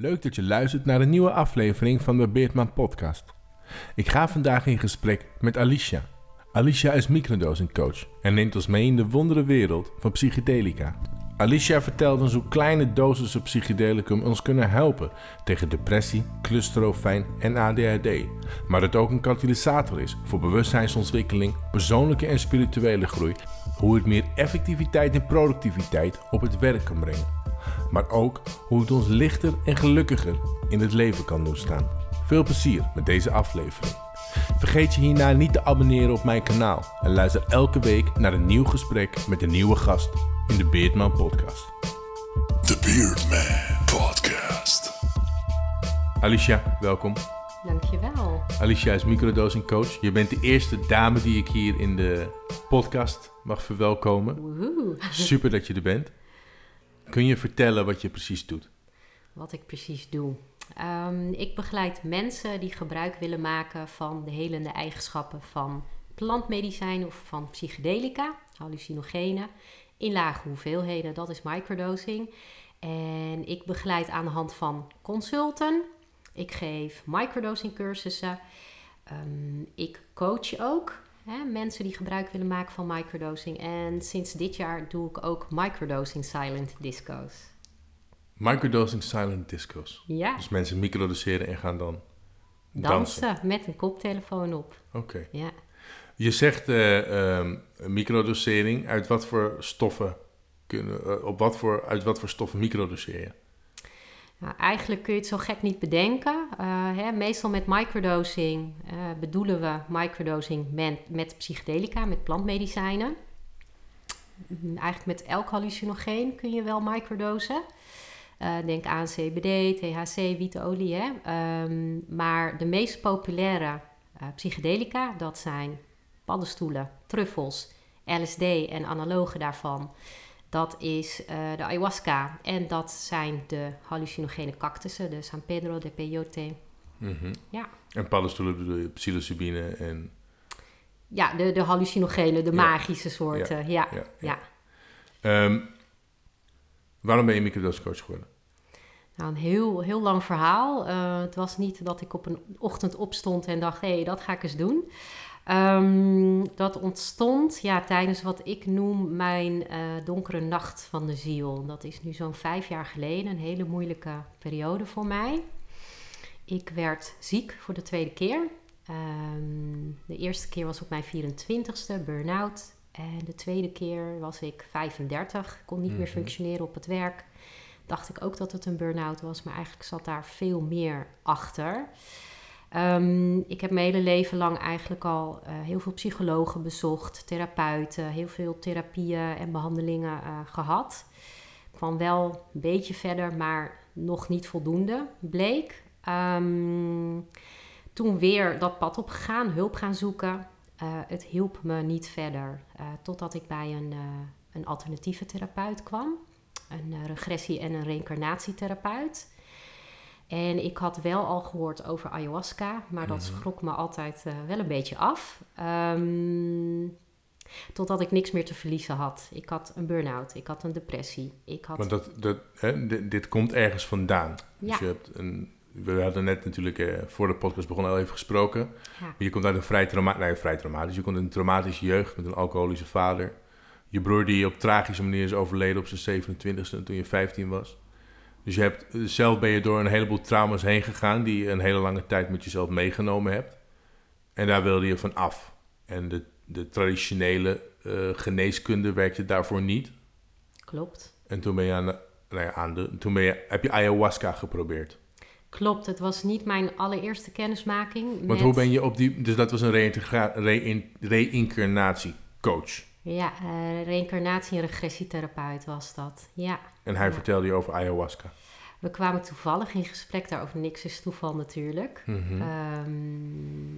Leuk dat je luistert naar een nieuwe aflevering van de Beertman Podcast. Ik ga vandaag in gesprek met Alicia. Alicia is microdosing coach en neemt ons mee in de wondere wereld van psychedelica. Alicia vertelt ons hoe kleine dosissen psychedelicum ons kunnen helpen tegen depressie, clusterofijn en ADHD. Maar het ook een katalysator is voor bewustzijnsontwikkeling, persoonlijke en spirituele groei. Hoe het meer effectiviteit en productiviteit op het werk kan brengen. Maar ook hoe het ons lichter en gelukkiger in het leven kan doen staan. Veel plezier met deze aflevering. Vergeet je hierna niet te abonneren op mijn kanaal en luister elke week naar een nieuw gesprek met een nieuwe gast in de Beardman Podcast. The Beardman Podcast. Alicia, welkom. Dankjewel. Alicia is microdosing coach. Je bent de eerste dame die ik hier in de podcast mag verwelkomen. Woehoe. Super dat je er bent. Kun je vertellen wat je precies doet? Wat ik precies doe. Ehm, ik begeleid mensen die gebruik willen maken van de helende eigenschappen van plantmedicijn of van psychedelica, hallucinogenen, in lage hoeveelheden. Dat is microdosing. En ik begeleid aan de hand van consulten. Ik geef microdosing cursussen. Ehm, ik coach ook hè, mensen die gebruik willen maken van microdosing. En sinds dit jaar doe ik ook microdosing silent disco's. Microdosing silent disco's. Ja, Dus mensen microdoseren en gaan dan dansen. dansen met een koptelefoon op. Oké. Ja. Je zegt eh, ehm, microdosering. Uit wat voor stoffen kunnen, eh, op wat voor, uit wat voor stoffen microdoseer je? Nou, eigenlijk kun je het zo gek niet bedenken. Eh, hè, meestal met microdosing eh, bedoelen we microdosing met, psychedelica, met plantmedicijnen. Mm, Eigenlijk met elk hallucinogeen kun je wel microdosen. Eh, denk aan CBD, THC, wietolie. Hè? Ehm, maar de meest populaire psychedelica, dat zijn paddenstoelen, truffels, LSD en analogen daarvan. Dat is eh, de ayahuasca en dat zijn de hallucinogene cactussen, de San Pedro de Peyote. Mhm. Ja. En paddenstoelen bedoel je psilocybine en... Ja, de, de hallucinogene, de Ja. magische soorten. Ja, ja, ja, ja. Ehm, waarom ben je microdose coach geworden? Nou, een heel, heel lang verhaal. Eh, het was niet dat ik op een ochtend opstond en dacht, hé, hey, dat ga ik eens doen. Ehm, dat ontstond ja, tijdens wat ik noem mijn eh, donkere nacht van de ziel. Dat is nu zo'n vijf jaar geleden, een hele moeilijke periode voor mij. Ik werd ziek voor de tweede keer. Ehm, de eerste keer was op mijn 24ste, burn-out. En de tweede keer was ik 35, ik kon niet meer Mhm. functioneren op het werk. Dacht ik ook dat het een burn-out was, maar eigenlijk zat daar veel meer achter. Ehm, ik heb mijn hele leven lang eigenlijk al eh, heel veel psychologen bezocht, therapeuten, heel veel therapieën en behandelingen eh, gehad. Ik kwam wel een beetje verder, maar nog niet voldoende, bleek. Ehm, toen weer dat pad opgegaan, hulp gaan zoeken. Eh, het hielp me niet verder, totdat ik bij een, een alternatieve therapeut kwam. Een regressie- en een reïncarnatietherapeut. En ik had wel al gehoord over ayahuasca, maar dat Mhm. schrok me altijd eh, wel een beetje af. Ehm, totdat ik niks meer te verliezen had. Ik had een burn-out, ik had een depressie. Ik had... Want dat, dat, hè, dit, dit komt ergens vandaan. Dus Ja. je hebt een... We hadden net natuurlijk eh, voor de podcast begonnen al even gesproken. Ja. Maar je komt uit een vrij, trauma nee, vrij traumatisch. Je komt uit een traumatische jeugd met een alcoholische vader. Je broer die op tragische manier is overleden op zijn 27e toen je 15 was. Dus je hebt, zelf ben je door een heleboel trauma's heen gegaan... die je een hele lange tijd met jezelf meegenomen hebt. En daar wilde je van af. En de, de traditionele eh, geneeskunde werkte daarvoor niet. Klopt. En toen ben je aan de, nou ja, aan de, toen ben je, heb je ayahuasca geprobeerd. Klopt, het was niet mijn allereerste kennismaking. Want met- hoe ben je op die... Dus dat was een reïncarnatiecoach. Ja, eh reïncarnatie- en regressietherapeut was dat. Ja. En hij Ja. vertelde je over ayahuasca. We kwamen toevallig in gesprek daarover. Niks is toeval natuurlijk. Mhm. Ehm,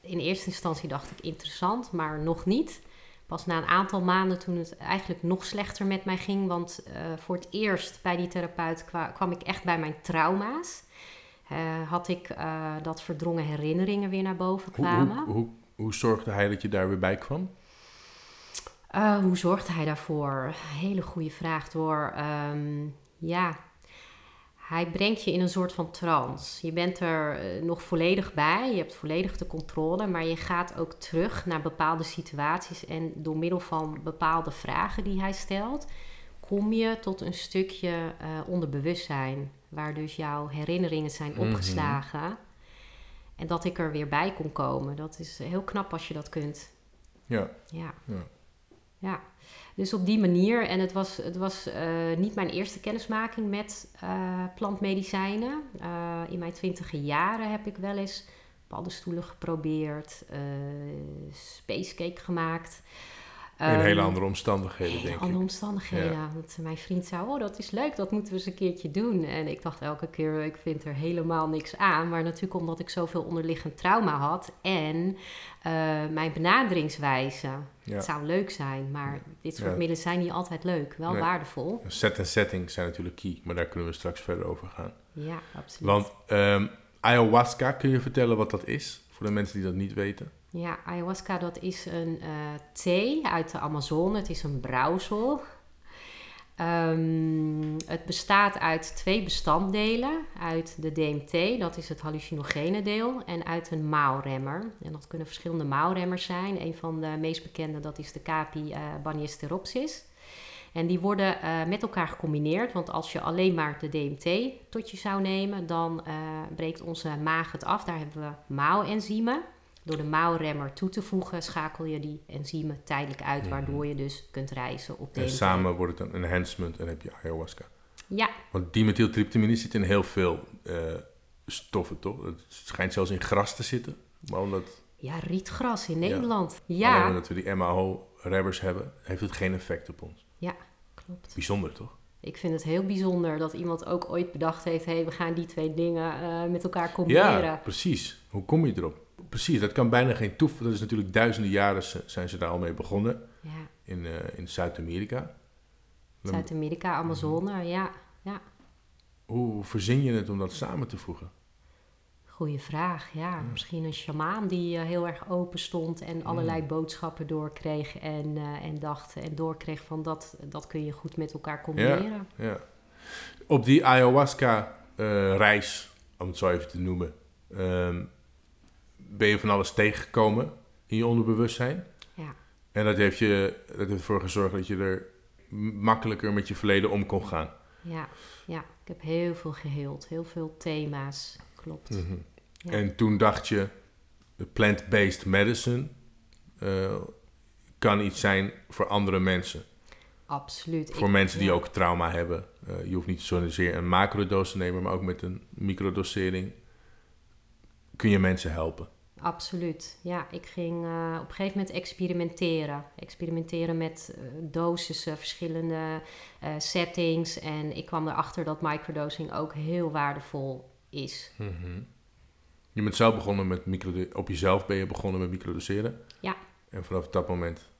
in eerste instantie dacht ik interessant, maar nog niet. Pas na een aantal maanden toen het eigenlijk nog slechter met mij ging. Want eh, voor het eerst bij die therapeut kwa- kwam ik echt bij mijn trauma's. Eh, had ik eh, dat verdrongen herinneringen weer naar boven Hoe, kwamen. hoe, hoe, hoe zorgde hij dat je daar weer bij kwam? Eh, hoe zorgde hij daarvoor? Hele goede vraag door. Ehm, ja, Hij brengt je in een soort van trance. Je bent er eh, nog volledig bij, je hebt volledig de controle, maar je gaat ook terug naar bepaalde situaties en door middel van bepaalde vragen die hij stelt, kom je tot een stukje eh, onderbewustzijn, waar dus jouw herinneringen zijn Mhm. opgeslagen. En dat ik er weer bij kon komen. Dat is heel knap als je dat kunt. Ja, Ja. Ja. Ja. Dus op die manier. En het was, het was eh, niet mijn eerste kennismaking met eh, plantmedicijnen. Eh, in mijn twintige jaren heb ik wel eens paddenstoelen geprobeerd, spacecake gemaakt. In Ehm, hele andere omstandigheden, hele denk andere ik. omstandigheden. Ja. Want mijn vriend zei, oh, dat is leuk, dat moeten we eens een keertje doen. En ik dacht elke keer, ik vind er helemaal niks aan. Maar natuurlijk omdat ik zoveel onderliggend trauma had en eh, mijn benaderingswijze. Ja. Het zou leuk zijn, maar dit soort middelen zijn niet altijd leuk. Wel Nee. waardevol. Set en setting zijn natuurlijk key, maar daar kunnen we straks verder over gaan. Ja, absoluut. Want ehm, ayahuasca, kun je vertellen wat dat is? Voor de mensen die dat niet weten. Ja, ayahuasca dat is een eh, thee uit de Amazone. Het is een brouwsel. Ehm, het bestaat uit twee bestanddelen. Uit de DMT, dat is het hallucinogene deel. En uit een maalremmer. En dat kunnen verschillende maalremmers zijn. Een van de meest bekende dat is de Capi eh Baniesteropsis. En die worden eh, met elkaar gecombineerd. Want als je alleen maar de DMT tot je zou nemen, dan eh, breekt onze maag het af. Daar hebben we maalenzymen. Door de maalremmer toe te voegen, schakel je die enzymen tijdelijk uit, waardoor je dus kunt reizen op En DMT. samen wordt het een enhancement en heb je ayahuasca. Ja, Want dimethyltryptamine zit in heel veel eh, stoffen, toch? Het schijnt zelfs in gras te zitten. Maar omdat ja, rietgras in Ja. Nederland. alleen Ja, omdat we die MAO-rebbers hebben, heeft het geen effect op ons. ja, klopt. Bijzonder, toch? Ik vind het heel bijzonder dat iemand ook ooit bedacht heeft: hé, hey, we gaan die twee dingen eh, met elkaar combineren. Ja, precies. Hoe kom je erop? Precies, dat kan bijna geen toeval. Dat is natuurlijk duizenden jaren zijn ze daar al mee begonnen Ja, in, eh, in Zuid-Amerika. Zuid-Amerika, Amazone, ja, ja. Hoe verzin je het om dat samen te voegen? Goeie vraag, ja. Misschien een sjamaan die eh, heel erg open stond en allerlei boodschappen doorkreeg en, eh, en dacht en doorkreeg van dat, dat kun je goed met elkaar combineren. Ja. Op die ayahuasca-reis, om het zo even te noemen, ehm, ben je van alles tegengekomen in je onderbewustzijn. Ja. En dat heeft, je, dat heeft ervoor gezorgd dat je er makkelijker met je verleden om kon gaan. Ja, ja, ik heb heel veel geheeld, heel veel thema's, klopt. Mhm. Ja. En toen dacht je, plant-based medicine eh, kan iets zijn voor andere mensen. Absoluut. Voor Ik- mensen die ja. ook trauma hebben. Eh, je hoeft niet zozeer een macrodoos te nemen, maar ook met een microdosering kun je mensen helpen. Absoluut. Ja, ik ging eh, op een gegeven moment experimenteren. Experimenteren met eh, dosissen, verschillende eh, settings. En ik kwam erachter dat microdosing ook heel waardevol is. Je bent zelf begonnen met micro op jezelf ben je begonnen met microdoseren. Ja. En vanaf dat moment,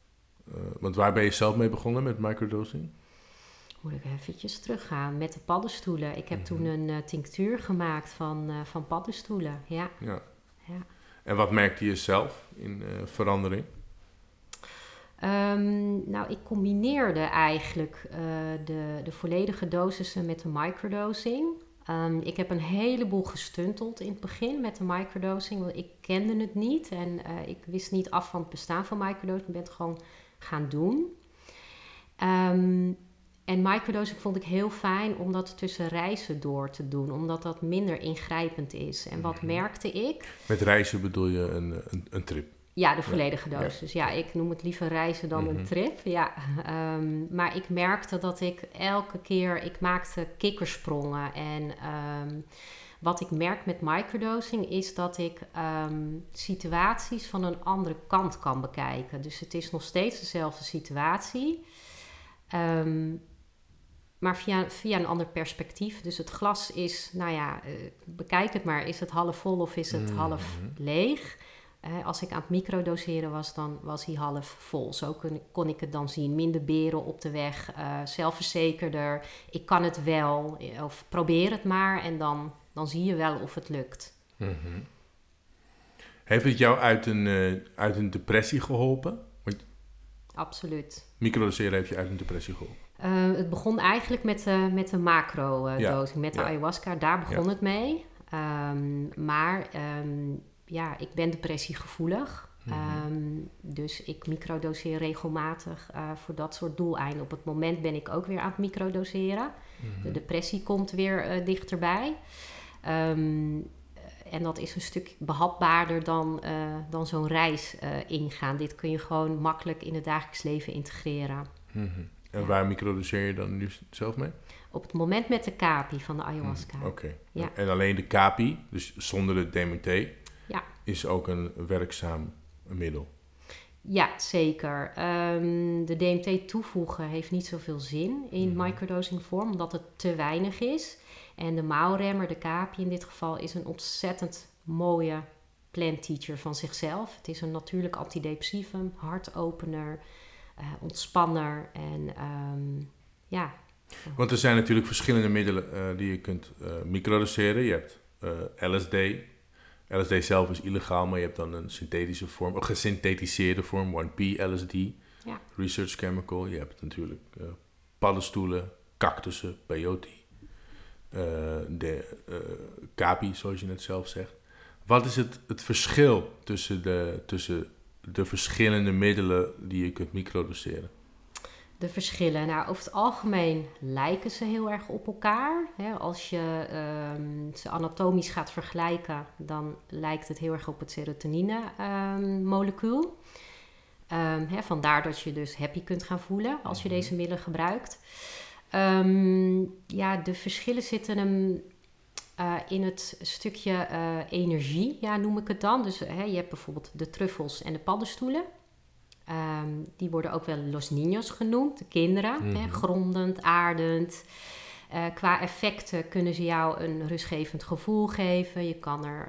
want waar ben je zelf mee begonnen met microdosing? Moet ik eventjes teruggaan met de paddenstoelen. Ik heb Mhm. toen een tinctuur gemaakt van, van paddenstoelen. Ja, Ja. ja. En wat merkte je zelf in eh, verandering? Ehm, nou, ik combineerde eigenlijk eh, de, de volledige dosissen met de microdosing. Ehm, ik heb een heleboel gestunteld in het begin met de microdosing, want ik kende het niet en eh, ik wist niet af van het bestaan van microdosing. Ik ben het gewoon gaan doen. Ehm, en microdosing vond ik heel fijn om dat tussen reizen door te doen, omdat dat minder ingrijpend is. En wat merkte ik? Met reizen bedoel je een, een, een trip. Ja, de volledige dosis. Ja. ik noem het liever reizen dan Mhm. een trip. Ja, ehm, maar ik merkte dat ik elke keer, ik maakte kikkersprongen. En ehm, wat ik merk met microdosing is dat ik ehm, situaties van een andere kant kan bekijken. Dus het is nog steeds dezelfde situatie. Ehm, maar via, via een ander perspectief. Dus het glas is, nou ja, eh, bekijk het maar. Is het half vol of is het half leeg? Eh, als ik aan het microdoseren was, dan was hij half vol. Zo kon, kon ik het dan zien. Minder beren op de weg, eh, zelfverzekerder. Ik kan het wel, of probeer het maar en dan, dan zie je wel of het lukt. Heeft het jou uit een, uit een depressie geholpen? Want Absoluut. microdoseren heeft je uit een depressie geholpen. Eh, het begon eigenlijk met de, met de macro-dosing, met de ayahuasca. Daar begon het mee. Ehm, maar ehm, ja, ik ben depressiegevoelig. Mhm. Ehm, dus ik microdoseer regelmatig eh, voor dat soort doeleinden. Op het moment ben ik ook weer aan het microdoseren. Mhm. De depressie komt weer eh, dichterbij. En dat is een stuk behapbaarder dan, eh, dan zo'n reis eh, ingaan. Dit kun je gewoon makkelijk in het dagelijks leven integreren. Mhm. En waar microdoseer je dan nu zelf mee? Op het moment met de capi van de ayahuasca. Mhm. Oké. Ja. En alleen de capi, dus zonder het DMT, Ja. is ook een werkzaam middel. Ja, zeker. Ehm, de DMT toevoegen heeft niet zoveel zin in Mhm. microdosing vorm, omdat het te weinig is. En de mouwremmer, de capi in dit geval, is een ontzettend mooie plant teacher van zichzelf. Het is een natuurlijk antidepressivum, hartopener, eh, ontspanner en ehm, ja, Want er zijn natuurlijk verschillende middelen eh, die je kunt eh microdoseren. Je hebt LSD. LSD zelf is illegaal, maar je hebt dan een synthetische vorm, een gesynthetiseerde vorm, 1P LSD, Ja. research chemical. Je hebt natuurlijk paddenstoelen, cactussen, peyote, de capi, zoals je net zelf zegt. Wat is het, het verschil tussen de, tussen de verschillende middelen die je kunt microdoseren? De verschillen. Nou, over het algemeen lijken ze heel erg op elkaar. Als je ehm, ze anatomisch gaat vergelijken, dan lijkt het heel erg op het serotonine-molecuul. Ehm, hè, vandaar dat je dus happy kunt gaan voelen als je Mhm. deze middelen gebruikt. Ehm, ja, de verschillen zitten hem eh, in het stukje eh, energie, ja, noem ik het dan. Dus hè, je hebt bijvoorbeeld de truffels en de paddenstoelen. Ehm, die worden ook wel los niños genoemd, de kinderen. hè, Mhm. grondend, aardend. Eh, qua effecten kunnen ze jou een rustgevend gevoel geven. Je kan er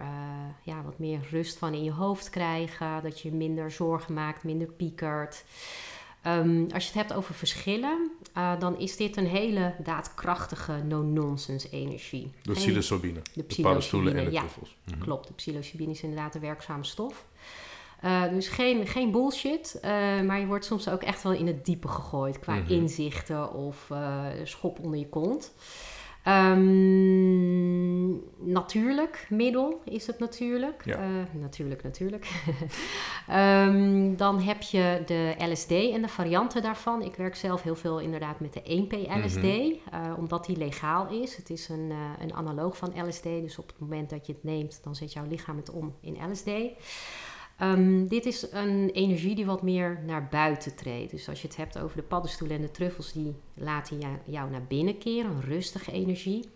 ja, wat meer rust van in je hoofd krijgen. Dat je minder zorgen maakt, minder piekert. Ehm, als je het hebt over verschillen, eh, dan is dit een hele daadkrachtige no-nonsense energie. De psilocybine, de, psilocybine, paddenstoelen en de ja. truffels. Mhm. Klopt, de psilocybine is inderdaad een werkzame stof. Eh, dus geen, geen bullshit, eh, maar je wordt soms ook echt wel in het diepe gegooid qua Mhm. inzichten of schop onder je kont. Ehm, natuurlijk, middel is het natuurlijk. Ja. Eh, natuurlijk, natuurlijk. Ehm, dan heb je de LSD en de varianten daarvan. Ik werk zelf heel veel inderdaad met de 1P-LSD, Mhm. eh, omdat die legaal is. Het is een, eh, een analoog van LSD, dus op het moment dat je het neemt, dan zet jouw lichaam het om in LSD. Ehm, dit is een energie die wat meer naar buiten treedt. Dus als je het hebt over de paddenstoelen en de truffels, die laten jou, naar binnen keren, een rustige energie.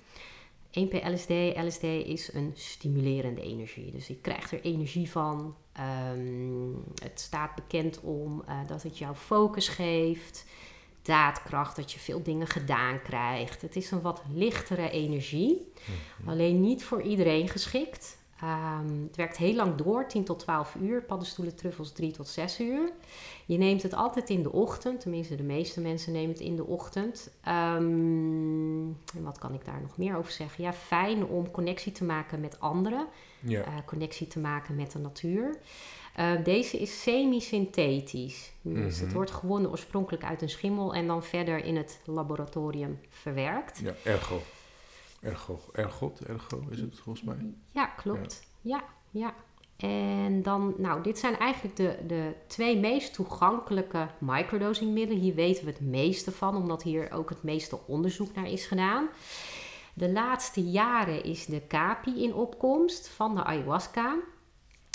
1P-LSD, LSD is een stimulerende energie. Dus je krijgt er energie van. Ehm, het staat bekend om eh, dat het jou focus geeft, daadkracht, dat je veel dingen gedaan krijgt. Het is een wat lichtere energie, alleen niet voor iedereen geschikt. Ehm, het werkt heel lang door, 10 tot 12 uur. Paddenstoelen, truffels 3 tot 6 uur. Je neemt het altijd in de ochtend. Tenminste, de meeste mensen nemen het in de ochtend. Ehm, en wat kan ik daar nog meer over zeggen? Ja, fijn om connectie te maken met anderen. Ja. eh, connectie te maken met de natuur. Eh, deze is semi-synthetisch. Dus het Mhm. wordt gewonnen oorspronkelijk uit een schimmel en dan verder in het laboratorium verwerkt. Ja, ergo. Ergo, ergot, ergo is het volgens mij. Ja, klopt. Ja, ja. En dan, nou, dit zijn eigenlijk de, de twee meest toegankelijke microdosingmiddelen. Hier weten we het meeste van, omdat hier ook het meeste onderzoek naar is gedaan. De laatste jaren is de capi in opkomst van de ayahuasca.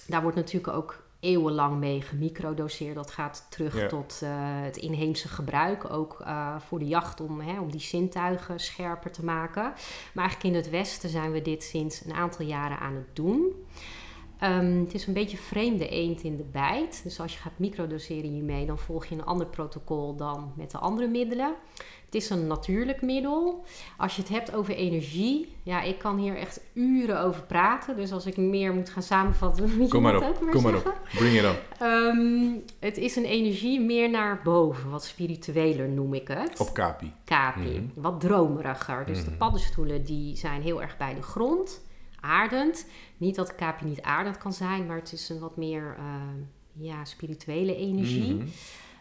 Daar wordt natuurlijk ook eeuwenlang mee gemicrodoseerd. Dat gaat terug Ja. tot eh, het inheemse gebruik, ook eh, voor de jacht om, hè, om die zintuigen scherper te maken. Maar eigenlijk in het Westen zijn we dit sinds een aantal jaren aan het doen. Ehm, het is een beetje vreemde eend in de bijt. Dus als je gaat microdoseren hiermee, dan volg je een ander protocol dan met de andere middelen. Het is een natuurlijk middel. Als je het hebt over energie, ja, ik kan hier echt uren over praten. Dus als ik meer moet gaan samenvatten, moet je maar op, ook maar kom maar op. Bring it on. Ehm, het is een energie meer naar boven, wat spiritueler noem ik het. Op Capi. Kapi, Mhm. wat dromeriger. Dus de Mhm. paddenstoelen die zijn heel erg bij de grond, aardend. Niet dat kapi niet aardend kan zijn, maar het is een wat meer eh, ja, spirituele energie. Mhm.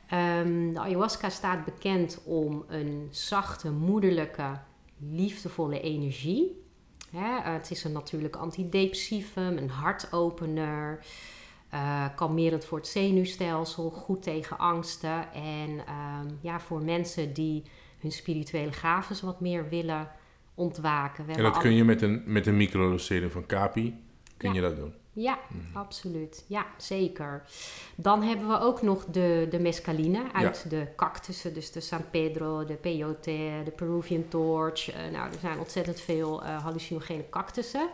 Ehm, de ayahuasca staat bekend om een zachte, moederlijke, liefdevolle energie. Hè, eh, het is een natuurlijk antidepressivum, een hartopener, eh, kalmerend voor het zenuwstelsel, goed tegen angsten. En ehm, ja, voor mensen die hun spirituele gaven wat meer willen ontwaken. We En dat kun je met een, met een microdosering van Kapi, kun Ja. je dat doen. Ja, absoluut. Ja, zeker. Dan hebben we ook nog de, de mescaline uit de cactussen. Dus de San Pedro, de peyote, de Peruvian torch. Eh, nou, er zijn ontzettend veel eh, hallucinogene cactussen.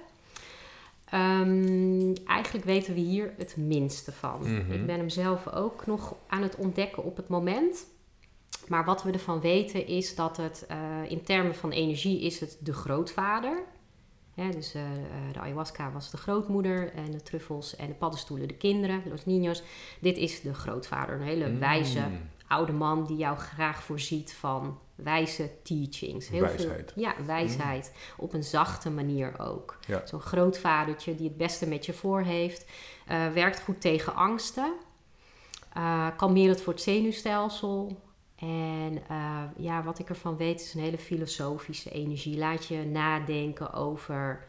Ehm, eigenlijk weten we hier het minste van. Mhm. Ik ben hem zelf ook nog aan het ontdekken op het moment. Maar wat we ervan weten is dat het eh, in termen van energie is het de grootvader. Hè, dus eh, eh, de ayahuasca was de grootmoeder en de truffels en de paddenstoelen de kinderen, los niños. Dit is de grootvader, een hele wijze Mm. oude man die jou graag voorziet van wijze teachings. Heel Wijsheid. Veel, ja, wijsheid. Op een zachte manier ook. Ja. Zo'n grootvadertje die het beste met je voor heeft. Eh, werkt goed tegen angsten. Eh kalmerend voor het zenuwstelsel. En eh, ja, wat ik ervan weet is een hele filosofische energie. Laat je nadenken over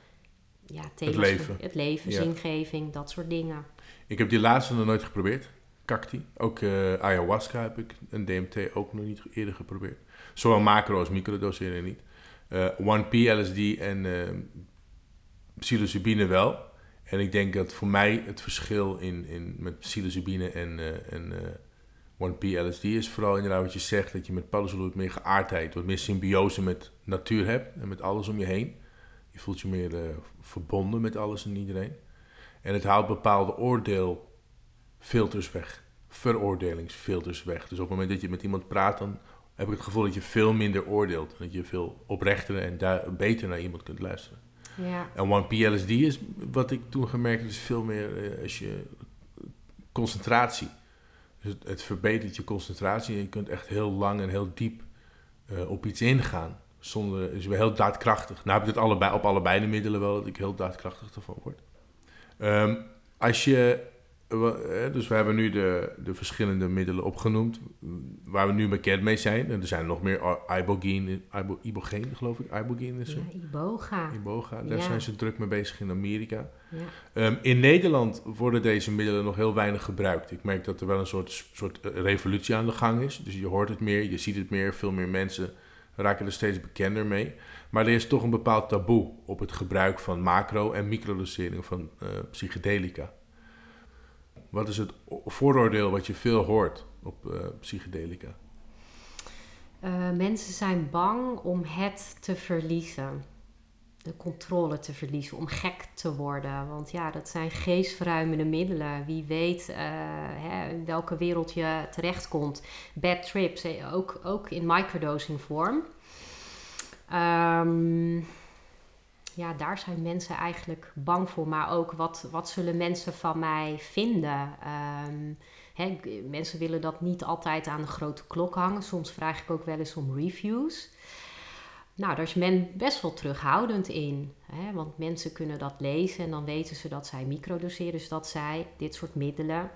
ja, van- leven. het leven, Ja. zingeving, dat soort dingen. Ik heb die laatste nog nooit geprobeerd. Cacti. Ook eh, ayahuasca heb ik. En DMT ook nog niet eerder geprobeerd. Zowel macro als microdoseren niet. Eh 1P, LSD en psilocybine wel. En ik denk dat voor mij het verschil in, in, met psilocybine en, en eh 1P, LSD is vooral inderdaad wat je zegt. Dat je met paddenstoelen wat meer geaardheid, wat meer symbiose met natuur hebt. En met alles om je heen. Je voelt je meer eh, verbonden met alles en iedereen. En het haalt bepaalde oordeelfilters weg. Veroordelingsfilters weg. Dus op het moment dat je met iemand praat, dan heb ik het gevoel dat je veel minder oordeelt. Dat je veel oprechter en beter naar iemand kunt luisteren. Ja, En One PLSD is, wat ik toen gemerkt heb, is veel meer eh, als je concentratie. Dus het, verbetert je concentratie en je kunt echt heel lang en heel diep eh, op iets ingaan. Zonder, dus heel daadkrachtig. Nou heb ik het allebei, op allebei de middelen wel, dat ik heel daadkrachtig ervan word. Ehm, als je, dus we hebben nu de, de verschillende middelen opgenoemd, waar we nu bekend mee zijn. En er zijn nog meer, ibogaine, ibo, ibogeen geloof ik, ibogaine is er. ja iboga. Iboga, daar Ja. zijn ze druk mee bezig in Amerika. Ja. Ehm, in Nederland worden deze middelen nog heel weinig gebruikt. Ik merk dat er wel een soort, soort eh, revolutie aan de gang is. Dus je hoort het meer, je ziet het meer. Veel meer mensen raken er steeds bekender mee. Maar er is toch een bepaald taboe op het gebruik van macro- en microdosering van eh, psychedelica. Wat is het vooroordeel wat je veel hoort op eh, psychedelica? Eh, mensen zijn bang om het te verliezen. De controle te verliezen, om gek te worden. Want ja, dat zijn geestverruimende middelen. Wie weet eh, hè, in welke wereld je terechtkomt. Bad trips, ook, ook in microdosing vorm. Ehm, ja, daar zijn mensen eigenlijk bang voor. Maar ook wat, wat zullen mensen van mij vinden? Ehm, mensen willen dat niet altijd aan de grote klok hangen. Soms vraag ik ook wel eens om reviews. Nou, daar is men best wel terughoudend in. Hè? Want mensen kunnen dat lezen en dan weten ze dat zij microdoseren. Dus dat zij dit soort middelen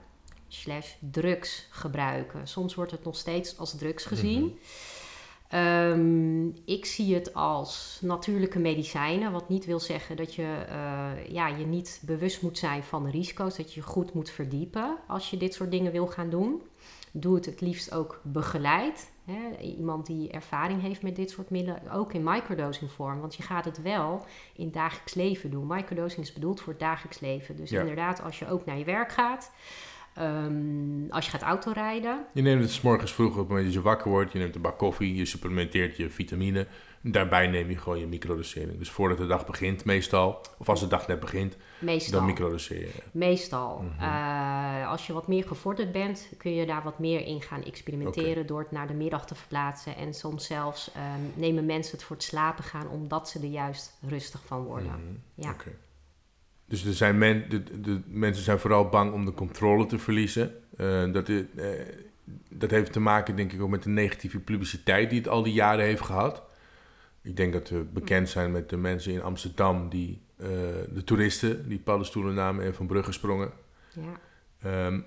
slash drugs gebruiken. Soms wordt het nog steeds als drugs gezien. Ehm, ik zie het als natuurlijke medicijnen, wat niet wil zeggen dat je eh, ja, je niet bewust moet zijn van de risico's, dat je je goed moet verdiepen als je dit soort dingen wil gaan doen. Doe het het liefst ook begeleid. Hè? Iemand die ervaring heeft met dit soort middelen, ook in microdosing vorm, want je gaat het wel in dagelijks leven doen. Microdosing is bedoeld voor het dagelijks leven. Dus Ja. inderdaad, als je ook naar je werk gaat, ehm, als je gaat autorijden, Je neemt het 's morgens vroeg op het moment dat je wakker wordt. Je neemt een bak koffie, je supplementeert je vitamine. Daarbij neem je gewoon je microdosering. Dus voordat de dag begint meestal, of als de dag net begint, meestal. dan microdoseer je. Meestal. Mhm. Eh, als je wat meer gevorderd bent, kun je daar wat meer in gaan experimenteren door het naar de middag te verplaatsen. En soms zelfs ehm, nemen mensen het voor het slapen gaan omdat ze er juist rustig van worden. Mhm. Ja. Dus er zijn men, de, de mensen zijn vooral bang om de controle te verliezen. Eh, dat, eh, dat heeft te maken, denk ik, ook met de negatieve publiciteit die het al die jaren heeft gehad. Ik denk dat we bekend zijn met de mensen in Amsterdam, die, eh, de toeristen die paddenstoelen namen en van bruggen sprongen. Ja. Ehm,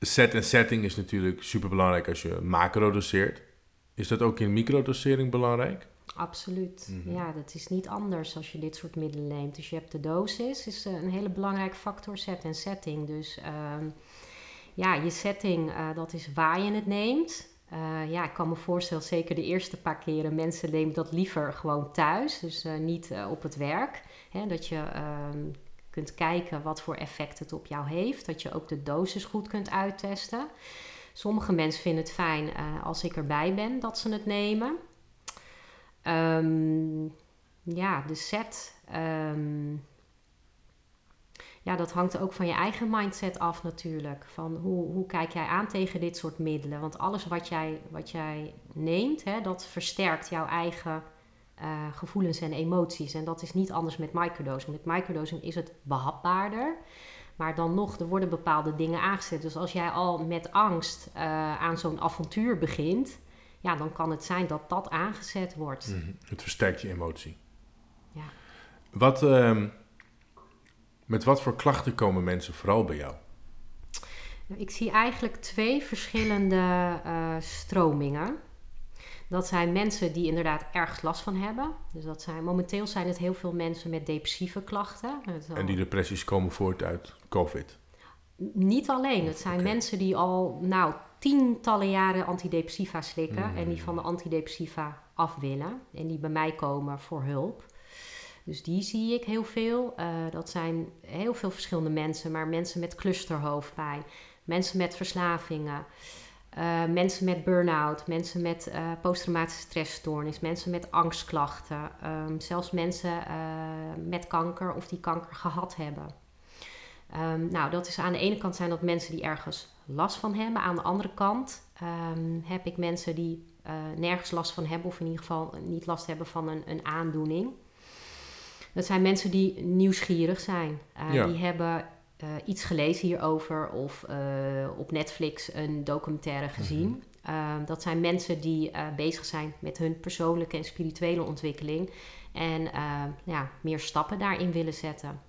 set en setting is natuurlijk super belangrijk als je macro doseert. Is dat ook in microdosering belangrijk? Absoluut. Mhm. Ja, dat is niet anders als je dit soort middelen neemt. Dus je hebt de dosis, is eh, een hele belangrijke factor, set en setting. Dus ehm, ja, je setting, eh, dat is waar je het neemt. Eh, ja, ik kan me voorstellen, zeker de eerste paar keren, mensen nemen dat liever gewoon thuis. Dus niet op het werk. Hè, dat je ehm, kunt kijken wat voor effect het op jou heeft. Dat je ook de dosis goed kunt uittesten. Sommige mensen vinden het fijn als ik erbij ben dat ze het nemen. Ehm, ja, de set. ehm, ja, dat hangt ook van je eigen mindset af natuurlijk. Van hoe, hoe kijk jij aan tegen dit soort middelen? Want alles wat jij, wat jij neemt, hè, dat versterkt jouw eigen eh, gevoelens en emoties. En dat is niet anders met microdosing. Met microdosing is het behapbaarder. Maar dan nog, er worden bepaalde dingen aangezet. Dus als jij al met angst eh, aan zo'n avontuur begint, ja, dan kan het zijn dat dat aangezet wordt. Mhm. Het versterkt je emotie. Ja. Wat, ehm, met wat voor klachten komen mensen vooral bij jou? Nou, Ik zie eigenlijk twee verschillende eh, stromingen. Dat zijn mensen die inderdaad erg last van hebben. Dus dat zijn, momenteel zijn het heel veel mensen met depressieve klachten. En die depressies komen voort uit COVID. Niet alleen. Het zijn mensen die al nou, tientallen jaren antidepressiva slikken Mm. en die van de antidepressiva af willen. En die bij mij komen voor hulp. Dus die zie ik heel veel. Eh, dat zijn heel veel verschillende mensen, maar mensen met clusterhoofdpijn, mensen met verslavingen, eh, mensen met burn-out, mensen met eh, posttraumatische stressstoornis, mensen met angstklachten, ehm, zelfs mensen met kanker of die kanker gehad hebben. Ehm, nou, dat is aan de ene kant zijn dat mensen die ergens last van hebben. Aan de andere kant ehm, heb ik mensen die eh, nergens last van hebben, of in ieder geval niet last hebben van een, een aandoening. Dat zijn mensen die nieuwsgierig zijn. Eh, Ja. Die hebben eh, iets gelezen hierover of op Netflix een documentaire gezien. Ehm, dat zijn mensen die bezig zijn met hun persoonlijke en spirituele ontwikkeling. En ja, meer stappen daarin willen zetten.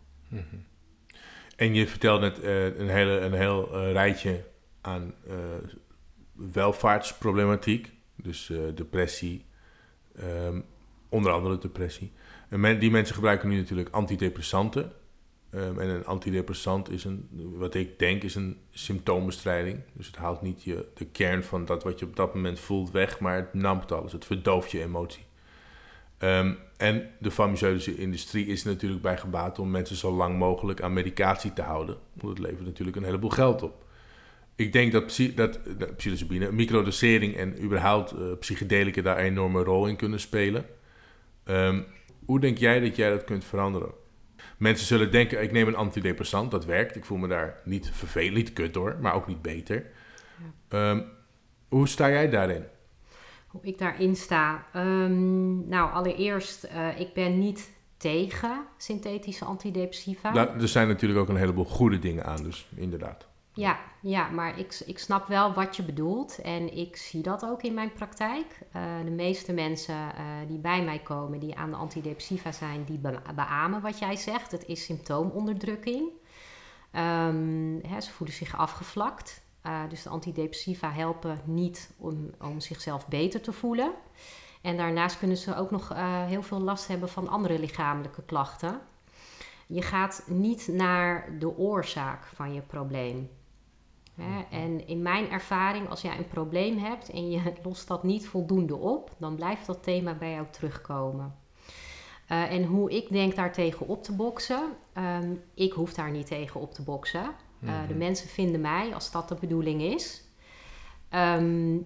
En je vertelt net eh, een, hele, een heel eh, rijtje aan eh, welvaartsproblematiek. Dus depressie, ehm, onder andere depressie. En die mensen gebruiken nu natuurlijk antidepressanten. Ehm, en een antidepressant is een, wat ik denk, is een symptoombestrijding. Dus het haalt niet je, de kern van dat wat je op dat moment voelt weg, maar het nampt alles. Het verdooft je emotie. Ehm, en de farmaceutische industrie is natuurlijk bij gebaat om mensen zo lang mogelijk aan medicatie te houden. Want het levert natuurlijk een heleboel geld op. Ik denk dat, dat eh, psilocybine, microdosering en überhaupt eh, psychedelica daar een enorme rol in kunnen spelen. Ehm, hoe denk jij dat jij dat kunt veranderen? Mensen zullen denken, ik neem een antidepressant, dat werkt. Ik voel me daar niet vervelend, niet kut door, maar ook niet beter. Ehm, hoe sta jij daarin? Hoe ik daarin sta. Ehm, nou, allereerst, eh, ik ben niet tegen synthetische antidepressiva. Nou, er zijn natuurlijk ook een heleboel goede dingen aan, dus inderdaad. Ja, ja, maar ik, ik snap wel wat je bedoelt en ik zie dat ook in mijn praktijk. Eh, de meeste mensen eh, die bij mij komen, die aan de antidepressiva zijn, die be- beamen wat jij zegt. Het is symptoomonderdrukking. Ehm, hè, ze voelen zich afgevlakt. Eh, dus de antidepressiva helpen niet om, om zichzelf beter te voelen. En daarnaast kunnen ze ook nog eh, heel veel last hebben van andere lichamelijke klachten. Je gaat niet naar de oorzaak van je probleem. Hè? En in mijn ervaring, als jij een probleem hebt en je lost dat niet voldoende op, dan blijft dat thema bij jou terugkomen. Eh, en hoe ik denk daar tegen op te boksen, ehm, ik hoef daar niet tegen op te boksen. Eh, de mensen vinden mij als dat de bedoeling is. Ehm,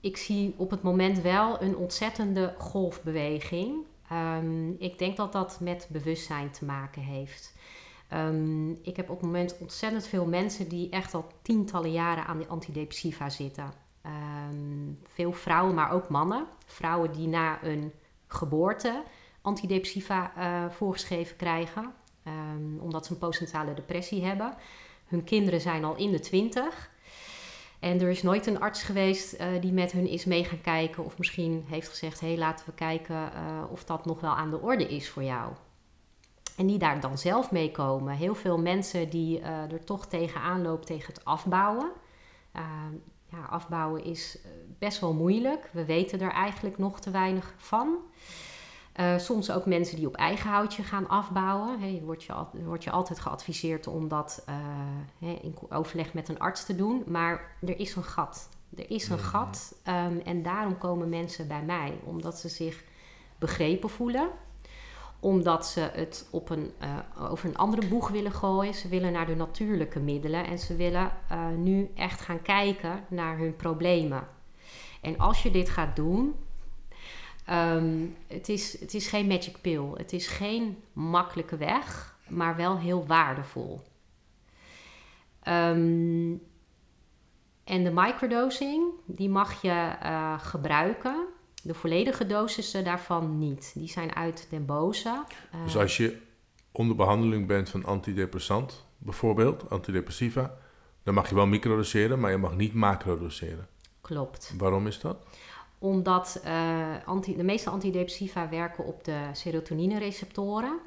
ik zie op het moment wel een ontzettende golfbeweging. Ehm, ik denk dat dat met bewustzijn te maken heeft. Ehm, ik heb op het moment ontzettend veel mensen die echt al tientallen jaren aan die antidepressiva zitten. Veel vrouwen, maar ook mannen. Vrouwen die na een geboorte antidepressiva eh, voorgeschreven krijgen, omdat ze een postnatale depressie hebben. Hun kinderen zijn al in de twintig. En er is nooit een arts geweest eh, die met hun is mee gaan kijken. Of misschien heeft gezegd: hé, hey, laten we kijken eh, of dat nog wel aan de orde is voor jou. En die daar dan zelf mee komen. Heel veel mensen die eh, er toch tegenaan lopen tegen het afbouwen. Uh, ja, afbouwen is best wel moeilijk. We weten er eigenlijk nog te weinig van. Uh, soms ook mensen die op eigen houtje gaan afbouwen. He, wordt, je, wordt je altijd geadviseerd om dat uh, in overleg met een arts te doen. Maar er is een gat. Er is een gat um, en daarom komen mensen bij mij. Omdat ze zich begrepen voelen omdat ze het op een, uh, over een andere boeg willen gooien. Ze willen naar de natuurlijke middelen en ze willen nu echt gaan kijken naar hun problemen. En als je dit gaat doen, um, het, is, het is geen magic pill. Het is geen makkelijke weg, maar wel heel waardevol. Um, en de microdosing, die mag je uh, gebruiken de volledige dosissen daarvan niet. Die zijn uit den boze. dus als je onder behandeling bent van antidepressant, bijvoorbeeld, antidepressiva, dan mag je wel microdoseren, maar je mag niet macrodoseren. Klopt. Waarom is dat? Omdat uh, anti, de meeste antidepressiva werken op de serotonine-receptoren.